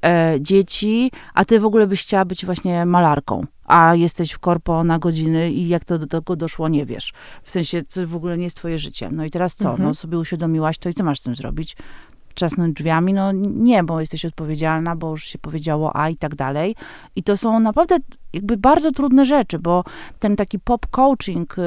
Speaker 2: e, dzieci, a ty w ogóle byś chciała być właśnie malarką a jesteś w korpo na godziny i jak to do tego doszło, nie wiesz. W sensie, to w ogóle nie jest twoje życie. No i teraz co?
Speaker 1: Mhm.
Speaker 2: No sobie uświadomiłaś to i co masz z tym zrobić? Trzasnąć drzwiami? No nie, bo jesteś odpowiedzialna, bo już się powiedziało a i tak dalej. I to są naprawdę jakby bardzo trudne rzeczy, bo ten taki pop coaching, y,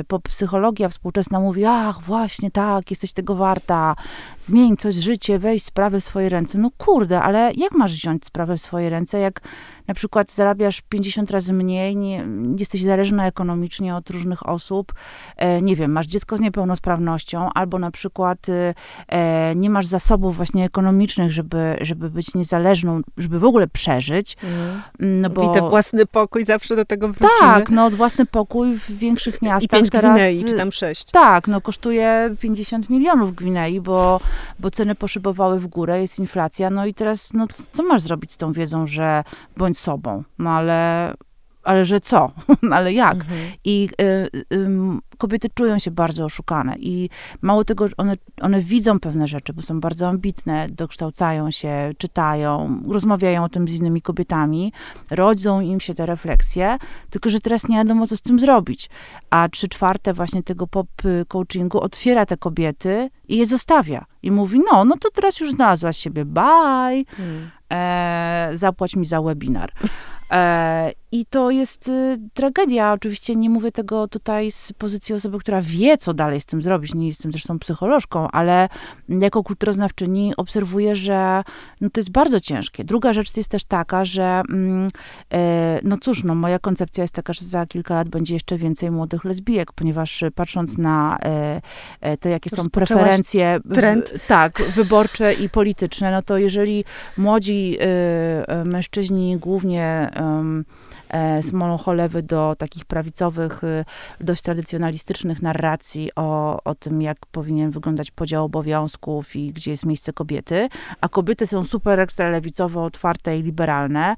Speaker 2: y, pop psychologia współczesna mówi, ach właśnie tak, jesteś tego warta, zmień coś życie, weź sprawę w swoje ręce. No kurde, ale jak masz wziąć sprawę w swoje ręce, jak na przykład zarabiasz 50 razy mniej, nie, jesteś zależna ekonomicznie od różnych osób, e, nie wiem, masz dziecko z niepełnosprawnością, albo na przykład y, e, nie masz zasobów właśnie ekonomicznych, żeby, żeby być niezależną, żeby w ogóle przeżyć.
Speaker 1: Mhm.
Speaker 2: No bo...
Speaker 1: Widzę własny pokój, zawsze do tego wrócimy.
Speaker 2: Tak, no własny pokój w większych miastach
Speaker 1: I pięć
Speaker 2: teraz...
Speaker 1: Gwinei, czy tam sześć.
Speaker 2: Tak, no kosztuje 50 milionów Gwinei, bo, bo ceny poszybowały w górę, jest inflacja, no i teraz, no co masz zrobić z tą wiedzą, że bądź sobą? No ale, ale że co? ale jak?
Speaker 1: Mhm.
Speaker 2: I y, y, kobiety czują się bardzo oszukane i mało tego, one, one widzą pewne rzeczy, bo są bardzo ambitne, dokształcają się, czytają, rozmawiają o tym z innymi kobietami, rodzą im się te refleksje, tylko że teraz nie wiadomo, co z tym zrobić. A trzy czwarte właśnie tego pop coachingu otwiera te kobiety i je zostawia. I mówi, no, no to teraz już znalazłaś siebie, bye,
Speaker 1: Mhm.
Speaker 2: e, zapłać mi za webinar. E, I to jest y, tragedia. Oczywiście nie mówię tego tutaj z pozycji osoby, która wie, co dalej z tym zrobić. Nie jestem zresztą psycholożką, ale jako kulturoznawczyni obserwuję, że no, to jest bardzo ciężkie. Druga rzecz jest też taka, że mm, e, no cóż, no, moja koncepcja jest taka, że za kilka lat będzie jeszcze więcej młodych lesbijek, ponieważ y, patrząc na e, to, jakie są preferencje
Speaker 1: trend.
Speaker 2: tak, wyborcze i polityczne, no to jeżeli młodzi y, mężczyźni głównie smolą cholewy do takich prawicowych, y, dość tradycjonalistycznych narracji o, o tym, jak powinien wyglądać podział obowiązków i gdzie jest miejsce kobiety, a kobiety są super ekstra lewicowo otwarte i liberalne,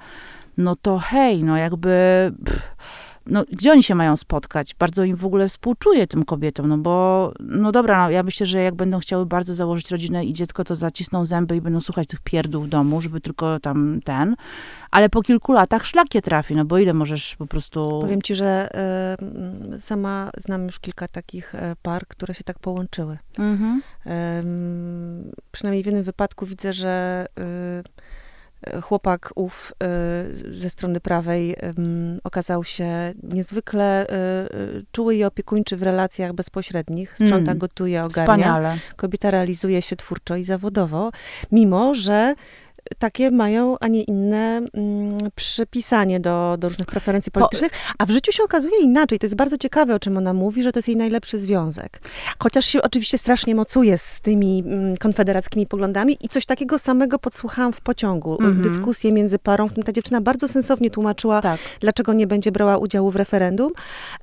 Speaker 2: no to hej, no jakby... Pff, no, gdzie oni się mają spotkać? Bardzo im w ogóle współczuję tym kobietom, no bo, no dobra, no, ja myślę, że jak będą chciały bardzo założyć rodzinę i dziecko, to zacisną zęby i będą słuchać tych pierdół w domu, żeby tylko tam ten, ale po kilku latach szlak je trafi, no bo ile możesz po prostu...
Speaker 1: Powiem ci, że m, sama znam już kilka takich e, par, które się tak połączyły.
Speaker 2: Mhm.
Speaker 1: Em, przynajmniej w jednym wypadku widzę, że y, y, chłopak ów y, ze strony prawej okazał się niezwykle y, y, czuły i opiekuńczy w relacjach bezpośrednich. Sprząta,
Speaker 2: Mm.
Speaker 1: gotuje, ogarnia.
Speaker 2: Wspaniale.
Speaker 1: Kobieta realizuje się twórczo i zawodowo, mimo że takie mają, a nie inne mm, przypisanie do, do różnych preferencji politycznych, a w życiu się okazuje inaczej. To jest bardzo ciekawe, o czym ona mówi, że to jest jej najlepszy związek. Chociaż się oczywiście strasznie mocuje z tymi mm, konfederackimi poglądami i coś takiego samego podsłuchałam w pociągu.
Speaker 2: Mhm.
Speaker 1: Dyskusję między parą, w którym ta dziewczyna bardzo sensownie tłumaczyła,
Speaker 2: Tak.
Speaker 1: dlaczego nie będzie brała udziału w referendum,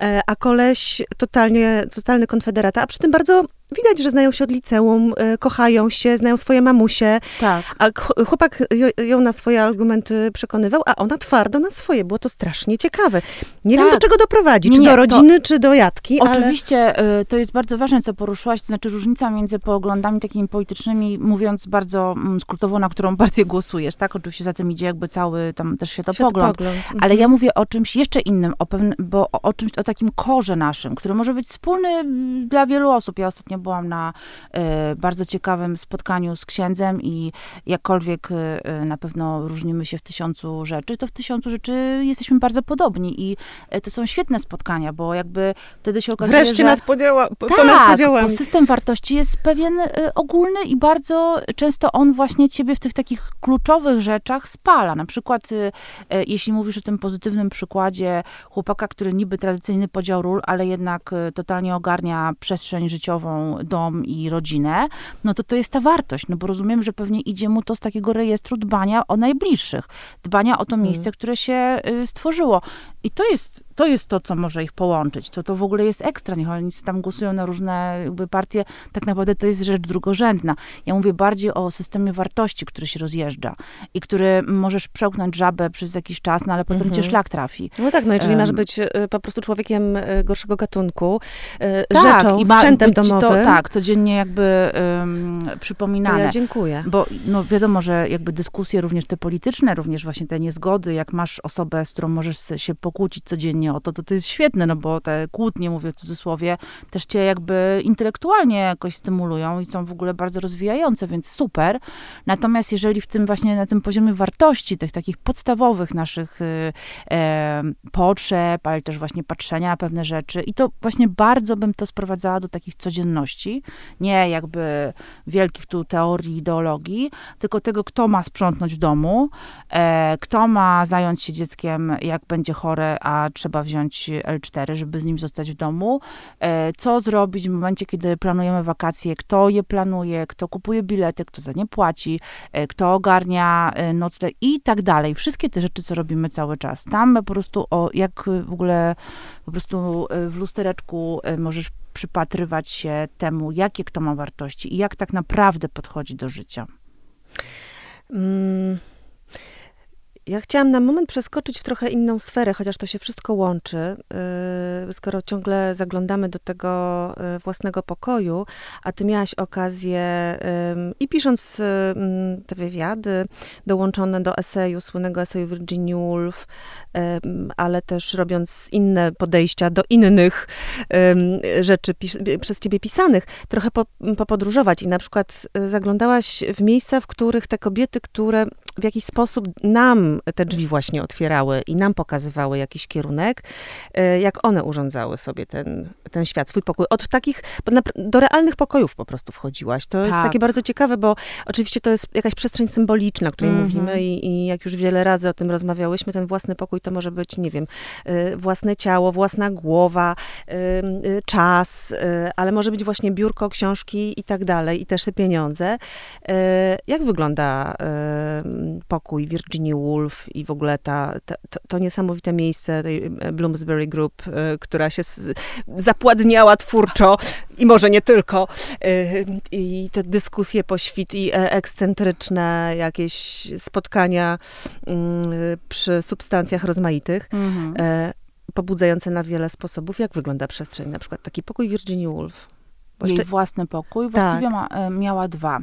Speaker 1: e, a koleś totalnie, totalny konfederata, a przy tym bardzo widać, że znają się od liceum, e, kochają się, znają swoje mamusie,
Speaker 2: Tak.
Speaker 1: a ch- chłopak ją na swoje argumenty przekonywał, a ona twardo na swoje. Było to strasznie ciekawe. Nie wiem,
Speaker 2: Tak.
Speaker 1: do czego doprowadzi,
Speaker 2: Nie,
Speaker 1: czy do
Speaker 2: to-
Speaker 1: rodziny, czy do jatki, ale...
Speaker 2: Oczywiście y, to jest bardzo ważne, co poruszyłaś, to znaczy różnica między poglądami takimi politycznymi, mówiąc bardzo mm, skrótowo, na którą partię głosujesz, tak? Oczywiście za tym idzie jakby cały tam też światopogląd.
Speaker 1: Światopogląd.
Speaker 2: Ale
Speaker 1: Mhm.
Speaker 2: ja mówię o czymś jeszcze innym, o pewnym, bo o, o czymś, o takim korze naszym, który może być wspólny mm, dla wielu osób. Ja ostatnio byłam na e, bardzo ciekawym spotkaniu z księdzem i jakkolwiek e, e, na pewno różnimy się w tysiącu rzeczy, to w tysiącu rzeczy jesteśmy bardzo podobni i to są świetne spotkania, bo jakby wtedy się okazuje,
Speaker 1: Wreszcie
Speaker 2: że...
Speaker 1: nad podziała,
Speaker 2: Tak,
Speaker 1: podziałami.
Speaker 2: system wartości jest pewien ogólny i bardzo często on właśnie ciebie w tych takich kluczowych rzeczach spala. Na przykład, jeśli mówisz o tym pozytywnym przykładzie chłopaka, który niby tradycyjny podział ról, ale jednak totalnie ogarnia przestrzeń życiową, dom i rodzinę, no to to jest ta wartość, no bo rozumiem, że pewnie idzie mu to z takiego rejestru dbania o najbliższych, dbania o to miejsce, które się y, stworzyło. I to jest to jest to, co może ich połączyć. To to w ogóle jest ekstra. Niech oni tam głosują na różne jakby partie, tak naprawdę to jest rzecz drugorzędna. Ja mówię bardziej o systemie wartości, który się rozjeżdża i który możesz przełknąć żabę przez jakiś czas, no ale potem mhm. cię szlak trafi.
Speaker 1: No tak, no jeżeli um, masz być y, po prostu człowiekiem y, gorszego gatunku, y, tak, rzeczą, i ma sprzętem domowym.
Speaker 2: To, tak, codziennie jakby um, przypominane.
Speaker 1: Ja dziękuję.
Speaker 2: Bo no wiadomo, że jakby dyskusje również te polityczne, również właśnie te niezgody, jak masz osobę, z którą możesz się pokłócić codziennie o to, to to jest świetne, no bo te kłótnie, mówię w cudzysłowie, też cię jakby intelektualnie jakoś stymulują i są w ogóle bardzo rozwijające, więc super. Natomiast jeżeli w tym właśnie na tym poziomie wartości, tych takich podstawowych naszych y, e, potrzeb, ale też właśnie patrzenia na pewne rzeczy i to właśnie bardzo bym to sprowadzała do takich codzienności, nie jakby wielkich tu teorii, ideologii, tylko tego, kto ma sprzątnąć w domu, e, kto ma zająć się dzieckiem, jak będzie chore, a trzeba wziąć L4, żeby z nim zostać w domu, e, co zrobić w momencie, kiedy planujemy wakacje, kto je planuje, kto kupuje bilety, kto za nie płaci, e, kto ogarnia e, nocleg i tak dalej. Wszystkie te rzeczy, co robimy cały czas. Tam po prostu o, jak w ogóle po prostu w lustereczku możesz przypatrywać się temu, jakie kto ma wartości i jak tak naprawdę podchodzi do życia. Mm.
Speaker 1: Ja chciałam na moment przeskoczyć w trochę inną sferę, chociaż to się wszystko łączy. Y, skoro ciągle zaglądamy do tego y, własnego pokoju, a ty miałaś okazję i pisząc te wywiady dołączone do eseju, słynnego eseju Virginia Woolf, ale też robiąc inne podejścia do innych rzeczy przez ciebie pisanych, trochę popodróżować i na przykład y, zaglądałaś w miejsca, w których te kobiety, które w jakiś sposób nam te drzwi właśnie otwierały i nam pokazywały jakiś kierunek, e, jak one urządzały sobie ten, ten świat, swój pokój. Od takich, do realnych pokojów po prostu wchodziłaś. To tak. jest takie bardzo ciekawe, bo oczywiście to jest jakaś przestrzeń symboliczna, o której mm -hmm. mówimy i, i, jak już wiele razy o tym rozmawiałyśmy, ten własny pokój to może być, nie wiem, e, własne ciało, własna głowa, e, czas, ale może być właśnie biurko, książki i tak dalej, i też te pieniądze. Jak wygląda pokój Virginia Woolf i w ogóle ta, ta to, niesamowite miejsce tej e, Bloomsbury Group, e, która się zapładniała twórczo i może nie tylko. E, I te dyskusje po świt i ekscentryczne jakieś spotkania mm, przy substancjach rozmaitych. Mhm. Pobudzające na wiele sposobów. Jak wygląda przestrzeń? Na przykład taki pokój Virginia Woolf.
Speaker 2: Jej własny pokój. Właściwie tak. ma, miała dwa.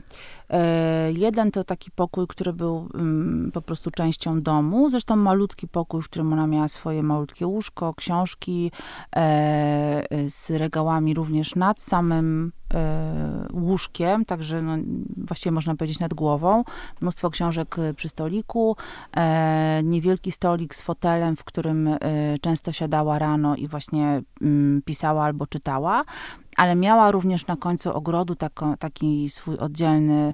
Speaker 2: E, jeden to taki pokój, który był mm, po prostu częścią domu. Zresztą malutki pokój, w którym ona miała swoje malutkie łóżko, książki e, z regałami również nad samym e, łóżkiem, także no, właściwie można powiedzieć nad głową. Mnóstwo książek przy stoliku, niewielki stolik z fotelem, w którym często siadała rano i właśnie mm, pisała albo czytała ale miała również na końcu ogrodu taki swój oddzielny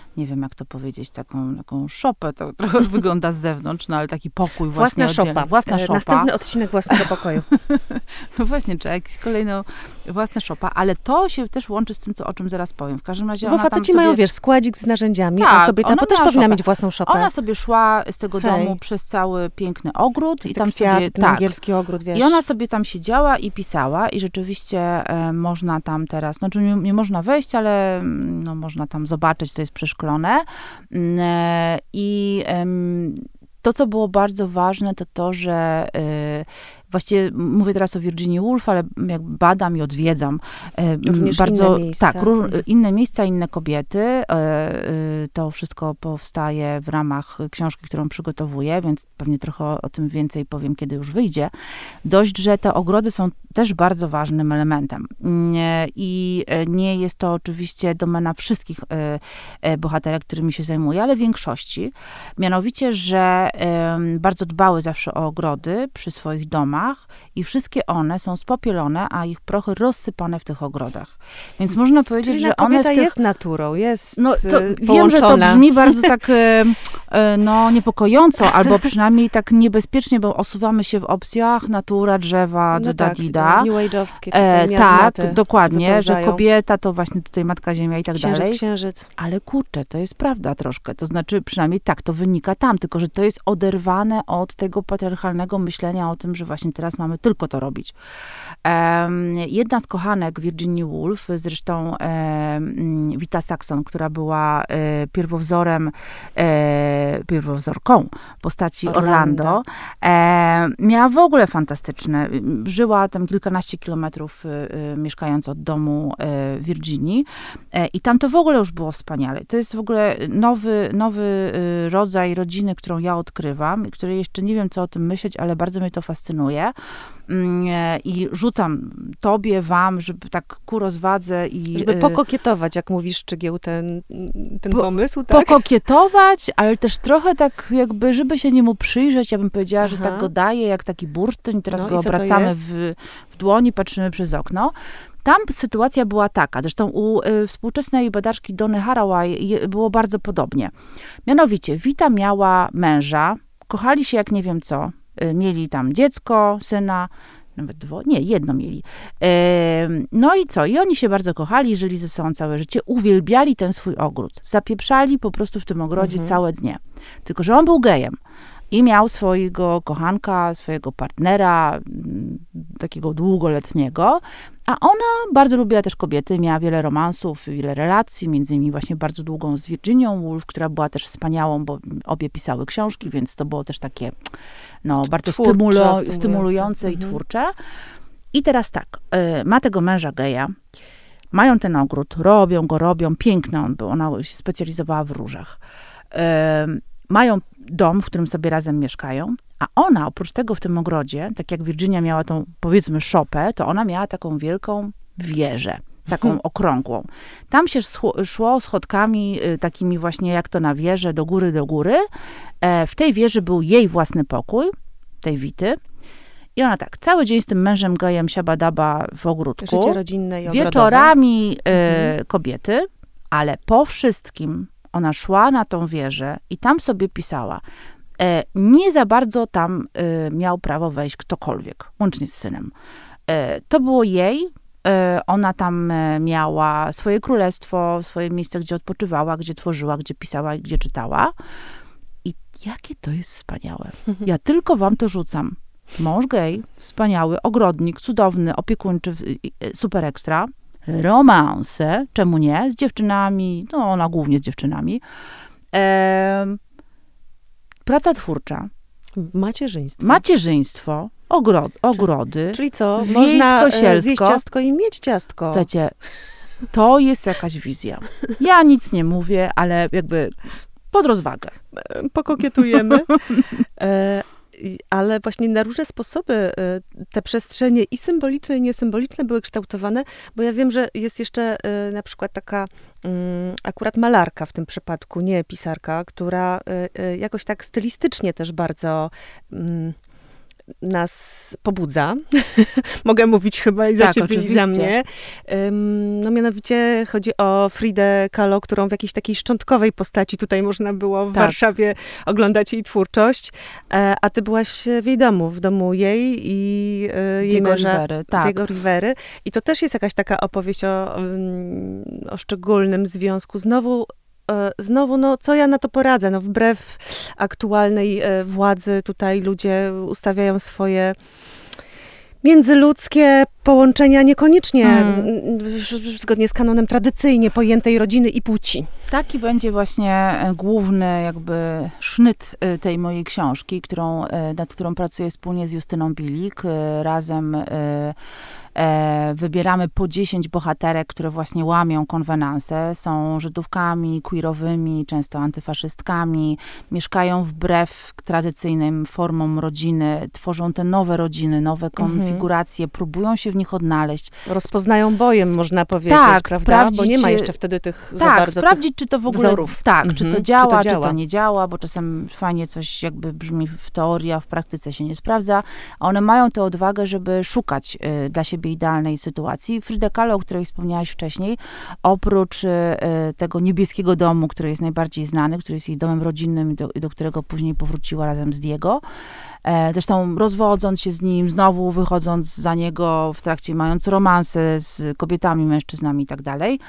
Speaker 2: nie wiem jak to powiedzieć, taką, taką szopę, to trochę wygląda z zewnątrz, no ale taki pokój
Speaker 1: Własna
Speaker 2: właśnie
Speaker 1: szopa. Własna e, szopa. Następny odcinek własnego pokoju.
Speaker 2: no właśnie, trzeba jakieś kolejną własna szopa, ale to się też łączy z tym, co, o czym zaraz powiem. W każdym razie
Speaker 1: Bo faceci sobie... mają, wiesz, składzik z narzędziami, tak, a kobieta też powinna mieć własną szopę.
Speaker 2: Ona sobie szła z tego Hej. domu przez cały piękny ogród.
Speaker 1: i tam kwiat, sobie, ten tak, angielski ogród, wiesz.
Speaker 2: I ona sobie tam siedziała i pisała i rzeczywiście e, można tam teraz, znaczy nie, nie można wejść, ale mm, no, można tam zobaczyć, to jest przeszklone. Mm, e, I to, co było bardzo ważne, to to, że y, właściwie mówię teraz o Virginia Woolf, ale jak badam i odwiedzam
Speaker 1: e, Również bardzo, inne miejsca.
Speaker 2: tak, róż, mhm. inne miejsca, inne kobiety. E, e, to wszystko powstaje w ramach książki, którą przygotowuję, więc pewnie trochę o, o tym więcej powiem, kiedy już wyjdzie. Dość, że te ogrody są też bardzo ważnym elementem. I nie jest to oczywiście domena wszystkich bohaterek, którymi się zajmuję, ale większości. Mianowicie, że bardzo dbały zawsze o ogrody przy swoich domach, domach i wszystkie one są spopielone, a ich prochy rozsypane w tych ogrodach. Więc można powiedzieć,
Speaker 1: Czyli
Speaker 2: że
Speaker 1: one
Speaker 2: w tych...
Speaker 1: jest naturą, jest no, to
Speaker 2: Wiem, że to brzmi bardzo tak e, e, no, niepokojąco, albo przynajmniej tak niebezpiecznie, bo osuwamy się w opcjach natura, drzewa, no
Speaker 1: tak,
Speaker 2: dida.
Speaker 1: New Age'owskie e,
Speaker 2: Tak, dokładnie, że kobieta to właśnie tutaj Matka Ziemia i tak
Speaker 1: księżyc,
Speaker 2: dalej.
Speaker 1: Księżyc,
Speaker 2: Ale kurczę, to jest prawda troszkę. To znaczy, przynajmniej tak to wynika tam, tylko że to jest oderwane od tego patriarchalnego myślenia o tym, że właśnie właśnie teraz mamy tylko to robić. Jedna z kochanek Virginia Woolf, zresztą Vita Saxon, która była e, pierwowzorem, e, pierwowzorką postaci Orlando, Orlando miała w ogóle fantastyczne. Żyła tam kilkanaście kilometrów mieszkając od domu Virginii i tam to w ogóle już było wspaniale. To jest w ogóle nowy, nowy rodzaj rodziny, którą ja odkrywam i której jeszcze nie wiem, co o tym myśleć, ale bardzo mnie to fascynuje. Mm, e, I rzucam tobie, wam, żeby tak ku rozwadze i...
Speaker 1: Żeby e, pokokietować, jak mówisz, Czygieł, ten, ten po, pomysł, tak?
Speaker 2: Pokokietować, ale też trochę tak jakby, żeby się niemu przyjrzeć, ja bym powiedziała, Aha. że tak go daje, jak taki bursztyn teraz no, go obracamy w, w dłoni, patrzymy przez okno. Tam sytuacja była taka, zresztą u y, współczesnej badaczki Dony Haraway było bardzo podobnie. Mianowicie, Wita miała męża, kochali się jak nie wiem co, mieli tam dziecko, syna, nawet dwo, nie, jedno mieli. no i co? I oni się bardzo kochali, żyli ze sobą całe życie, uwielbiali ten swój ogród. Zapieprzali po prostu w tym ogrodzie mhm. całe dnie. Tylko, że on był gejem i miał swojego kochanka, swojego partnera, mm, takiego długoletniego, a ona bardzo lubiła też kobiety, miała wiele romansów, wiele relacji, między innymi właśnie bardzo długą z Virginią Woolf, która była też wspaniałą, bo obie pisały książki, więc to było też takie no, bardzo twórcze, stymulo, stymulujące mhm. i twórcze. I teraz tak, y, ma tego męża geja, mają ten ogród, robią go, robią, piękny on był, ona się specjalizowała w różach. Mają dom, w którym sobie razem mieszkają, a ona oprócz tego w tym ogrodzie, tak jak Virginia miała tą, powiedzmy, szopę, to ona miała taką wielką wieżę taką hmm. okrągłą. Tam się szło schodkami y, takimi właśnie jak to na wieżę, do góry, do góry. E, w tej wieży był jej własny pokój, tej Wity. I ona tak, cały dzień z tym mężem gejem siabadaba w ogródku.
Speaker 1: Życie rodzinne i
Speaker 2: ogrodowe. Wieczorami y, mhm. kobiety, ale po wszystkim ona szła na tą wieżę i tam sobie pisała. E, nie za bardzo tam e, miał prawo wejść ktokolwiek, łącznie z synem. E, to było jej. Ona tam miała swoje królestwo, swoje miejsce, gdzie odpoczywała, gdzie tworzyła, gdzie pisała i gdzie czytała. I jakie to jest wspaniałe. Ja tylko wam to rzucam. Mąż gej, wspaniały, ogrodnik, cudowny, opiekuńczy, super ekstra romanse, czemu nie, z dziewczynami, no ona głównie z dziewczynami. E, praca twórcza.
Speaker 1: Macierzyństwo.
Speaker 2: Macierzyństwo, ogrod, ogrody.
Speaker 1: Czyli co, można e, zjeść ciastko i mieć ciastko.
Speaker 2: Słuchajcie, to jest jakaś wizja. Ja nic nie mówię, ale jakby pod rozwagę.
Speaker 1: E, pokokietujemy. Ale właśnie na różne sposoby y, te przestrzenie i symboliczne, i niesymboliczne były kształtowane, bo ja wiem, że jest jeszcze y, na przykład taka mm, akurat malarka w tym przypadku, nie pisarka, która y, jakoś tak stylistycznie też bardzo mm, nas pobudza. Mogę mówić chyba i za tak, ciebie oczywiście. i za mnie. No mianowicie chodzi o Fridę Kahlo, którą w jakiejś takiej szczątkowej postaci tutaj można było w tak. Warszawie oglądać jej twórczość. E, a ty byłaś w jej domu, w domu jej i e, jej Diego męża, Rivery, tak. Diego Rivery. I to też jest jakaś taka opowieść o, o szczególnym związku. Znowu znowu, no co ja na to poradzę? No wbrew aktualnej e, władzy tutaj ludzie ustawiają swoje międzyludzkie połączenia niekoniecznie hmm. zgodnie z kanonem tradycyjnie pojętej rodziny i płci.
Speaker 2: Taki będzie właśnie e, główny jakby sznyt tej mojej książki, którą, nad którą pracuję wspólnie z Justyną Bilik. Razem E, wybieramy po 10 bohaterek, które właśnie łamią konwenanse. Są Żydówkami, queerowymi, często antyfaszystkami, mieszkają wbrew tradycyjnym formom rodziny, tworzą te nowe rodziny, nowe mhm. konfiguracje, mhm. próbują się w nich odnaleźć.
Speaker 1: Rozpoznają bojem, można powiedzieć, tak, prawda? Bo nie ma jeszcze wtedy tych
Speaker 2: tak,
Speaker 1: bardzo
Speaker 2: sprawdzić, czy to w ogóle wzorów. Tak, mhm. czy, to działa, czy to działa, czy to nie działa, bo czasem fajnie coś jakby brzmi w teorii, a w praktyce się nie sprawdza. A one mają tę odwagę, żeby szukać y, dla siebie siebie idealnej sytuacji. Frida Kahlo, o której wspomniałaś wcześniej, oprócz e, tego niebieskiego domu, który jest najbardziej znany, który jest jej domem rodzinnym, do, do którego później powróciła razem z Diego, zresztą rozwodząc się z nim, znowu wychodząc za niego w trakcie, mając romanse z kobietami, mężczyznami i tak dalej.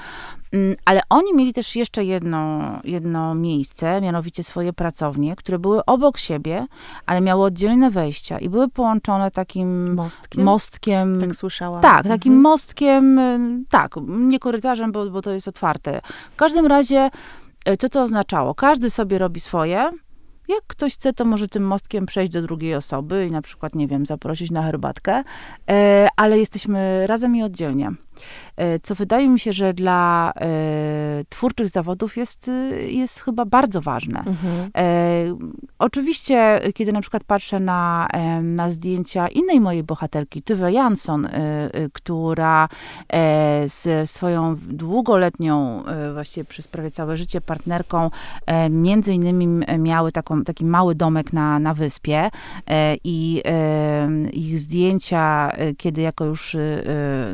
Speaker 2: Mm, ale oni mieli też jeszcze jedno, jedno miejsce, mianowicie swoje pracownie, które były obok siebie, ale miały oddzielne wejścia i były połączone takim
Speaker 1: mostkiem.
Speaker 2: mostkiem
Speaker 1: tak słyszałam.
Speaker 2: Tak, takim mhm. mostkiem, y, tak, nie korytarzem, bo, bo to jest otwarte. W każdym razie, y, co to oznaczało? Każdy sobie robi swoje, jak ktoś chce, to może tym mostkiem przejść do drugiej osoby i na przykład, nie wiem, zaprosić na herbatkę, e, ale jesteśmy razem i oddzielnie. E, co wydaje mi się, że dla e, twórczych zawodów jest, jest chyba bardzo ważne. Mhm. oczywiście, kiedy na przykład patrzę na, na zdjęcia innej mojej bohaterki, Tywe Jansson, która z swoją długoletnią, właściwie przez prawie całe życie partnerką, między innymi miały taką, taki mały domek na, na wyspie i ich zdjęcia, kiedy jako już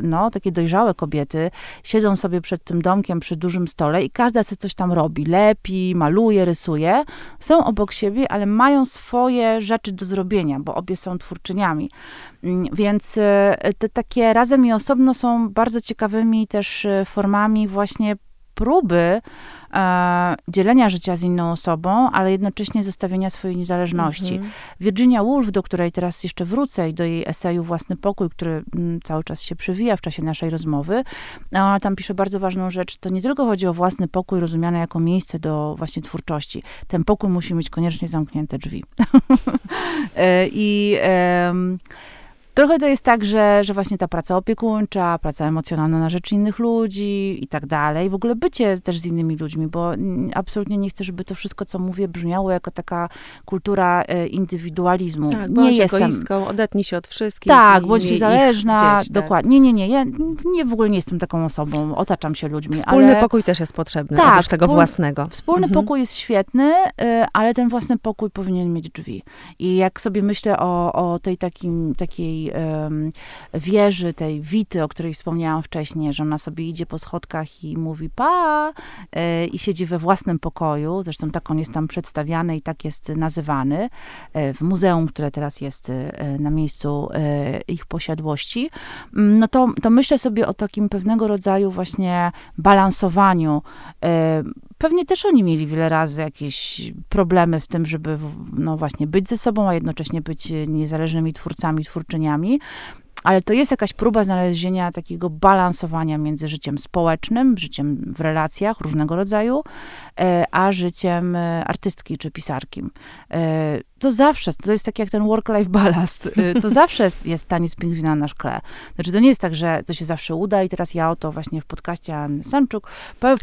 Speaker 2: no, takie dojrzałe kobiety siedzą sobie przed tym domkiem przy dużym stole i każda sobie coś tam robi. Lepi, maluje, rysuje. Są obok siebie, ale mają swoje rzeczy do zrobienia, bo obie są twórczyniami. Mm, więc e, te takie razem i osobno są bardzo ciekawymi też e, formami właśnie próby e, dzielenia życia z inną osobą, ale jednocześnie zostawienia swojej niezależności. Mhm. Virginia Woolf, do której teraz jeszcze wrócę i do jej eseju Własny Pokój, który m, mm, cały czas się przewija w czasie naszej rozmowy, ona tam pisze bardzo ważną rzecz. To nie tylko chodzi o własny pokój rozumiany jako miejsce do właśnie twórczości. Ten pokój musi mieć koniecznie zamknięte drzwi. e, I... E, Trochę to jest tak, że, że właśnie ta praca opiekuńcza, praca emocjonalna na rzecz innych ludzi i tak dalej, w ogóle bycie też z innymi ludźmi, bo absolutnie nie chcę, żeby to wszystko, co mówię, brzmiało jako taka kultura e, indywidualizmu.
Speaker 1: Tak, nie jestem egoistką, odetnij się od wszystkich.
Speaker 2: Tak, bądź niezależna, gdzieś, tak. dokładnie. Nie, nie, nie, ja nie, w ogóle nie jestem taką osobą, otaczam się ludźmi.
Speaker 1: Wspólny ale... pokój też jest potrzebny, tak, oprócz tego własnego.
Speaker 2: Wspólny mhm. pokój jest świetny, e, ale ten własny pokój powinien mieć drzwi. I jak sobie myślę o, o tej takim, takiej wieży, tej Wity, o której wspomniałam wcześniej, że ona sobie idzie po schodkach i mówi pa e, i siedzi we własnym pokoju. Zresztą tak on jest tam przedstawiany i tak jest nazywany e, w muzeum, które teraz jest e, na miejscu ich posiadłości. Mm, no to, to myślę sobie o takim pewnego rodzaju właśnie balansowaniu pewnie też oni mieli wiele razy jakieś problemy w tym, żeby no właśnie być ze sobą, a jednocześnie być niezależnymi twórcami, twórczyniami ale to jest jakaś próba znalezienia takiego balansowania między życiem społecznym, życiem w relacjach różnego rodzaju, e, a życiem e, artystki czy pisarkim. To zawsze, to jest tak jak ten work-life balance, to zawsze jest taniec pingwina na szkle. Znaczy, to nie jest tak, że to się zawsze uda i teraz ja oto właśnie w podcaście Anny Sanczuk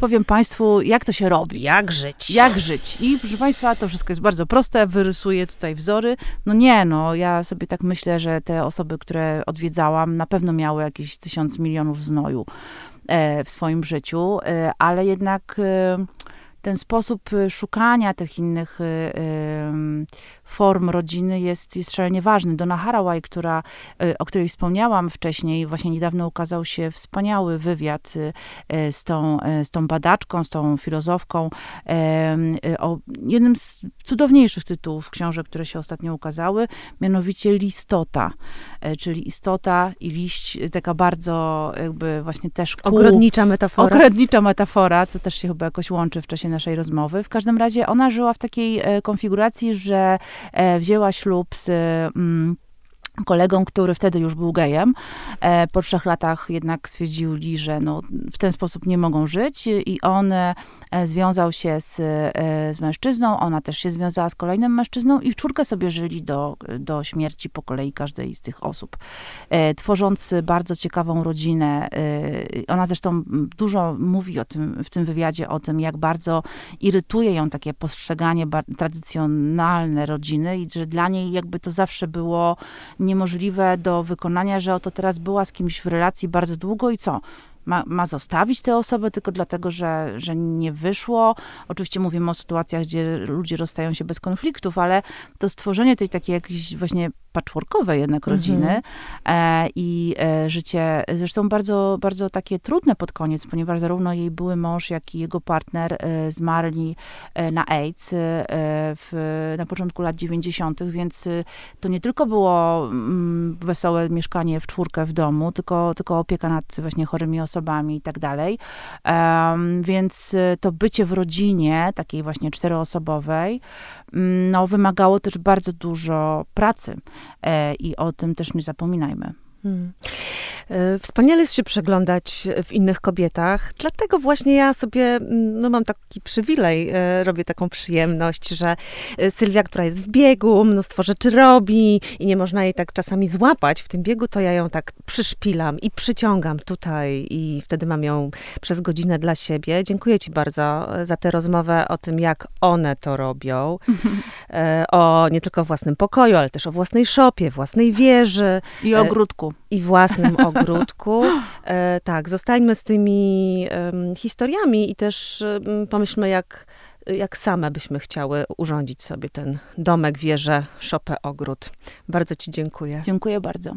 Speaker 2: powiem Państwu, jak to się robi.
Speaker 1: Jak żyć.
Speaker 2: Jak żyć. I proszę Państwa, to wszystko jest bardzo proste, wyrysuję tutaj wzory. No nie, no, ja sobie tak myślę, że te osoby, które odwiedzałam, na pewno miały jakieś tysiąc milionów znoju e, w swoim życiu, e, ale jednak e, ten sposób szukania tych innych form rodziny jest, jest szalenie ważny. Donna Haraway, która, y, o której wspomniałam wcześniej, właśnie niedawno ukazał się wspaniały wywiad y, y, z tą, z tą badaczką, z tą filozofką, o jednym z cudowniejszych tytułów książek, które się ostatnio ukazały, mianowicie Listota, czyli istota i liść, taka bardzo jakby właśnie też
Speaker 1: kół, Ogrodnicza metafora.
Speaker 2: Ogrodnicza metafora, co też się chyba jakoś łączy w czasie naszej rozmowy. W każdym razie ona żyła w takiej konfiguracji, że E, wzięła ślub z mm, kolegą, który wtedy już był gejem. E, po trzech latach jednak stwierdzili, że no, w ten sposób nie mogą żyć i on e, związał się z, e, z mężczyzną, ona też się związała z kolejnym mężczyzną i w czwórkę sobie żyli do, do śmierci po kolei każdej z tych osób. Tworząc bardzo ciekawą rodzinę, ona zresztą dużo mówi o tym, w tym wywiadzie o tym, jak bardzo irytuje ją takie postrzeganie tradycjonalne rodziny i że dla niej jakby to zawsze było niemożliwe do wykonania, że oto teraz była z kimś w relacji bardzo długo i co? Ma, ma zostawić tę osobę tylko dlatego, że, że nie wyszło. Oczywiście mówimy o sytuacjach, gdzie ludzie rozstają się bez konfliktów, ale to stworzenie tej takiej jakiejś właśnie patchworkowej jednak mhm. rodziny e, i e, życie, zresztą bardzo, bardzo takie trudne pod koniec, ponieważ zarówno jej były mąż, jak i jego partner e, zmarli na AIDS w, na początku lat 90., więc to nie tylko było mm, wesołe mieszkanie w czwórkę w domu, tylko, tylko opieka nad właśnie chorymi osobami i tak dalej. Więc to bycie w rodzinie, takiej właśnie czteroosobowej, mm, no, wymagało też bardzo dużo pracy. E, i o tym też nie zapominajmy. Hmm.
Speaker 1: E, wspaniale jest się przeglądać w innych kobietach, dlatego właśnie ja sobie, mm, no mam taki przywilej, e, robię taką przyjemność, że Sylwia, która jest w biegu, mnóstwo rzeczy robi i nie można jej tak czasami złapać w tym biegu, to ja ją tak przyszpilam i przyciągam tutaj i wtedy mam ją przez godzinę dla siebie. Dziękuję ci bardzo za tę rozmowę o tym, jak one to robią, o nie tylko własnym pokoju, ale też o własnej szopie, własnej wieży.
Speaker 2: I ogródku
Speaker 1: i własnym ogródku. E, tak, zostańmy z tymi um, historiami i też um, pomyślmy, jak, jak same byśmy chciały urządzić sobie ten domek, wieżę, szopę, ogród. Bardzo Ci dziękuję.
Speaker 2: Dziękuję bardzo.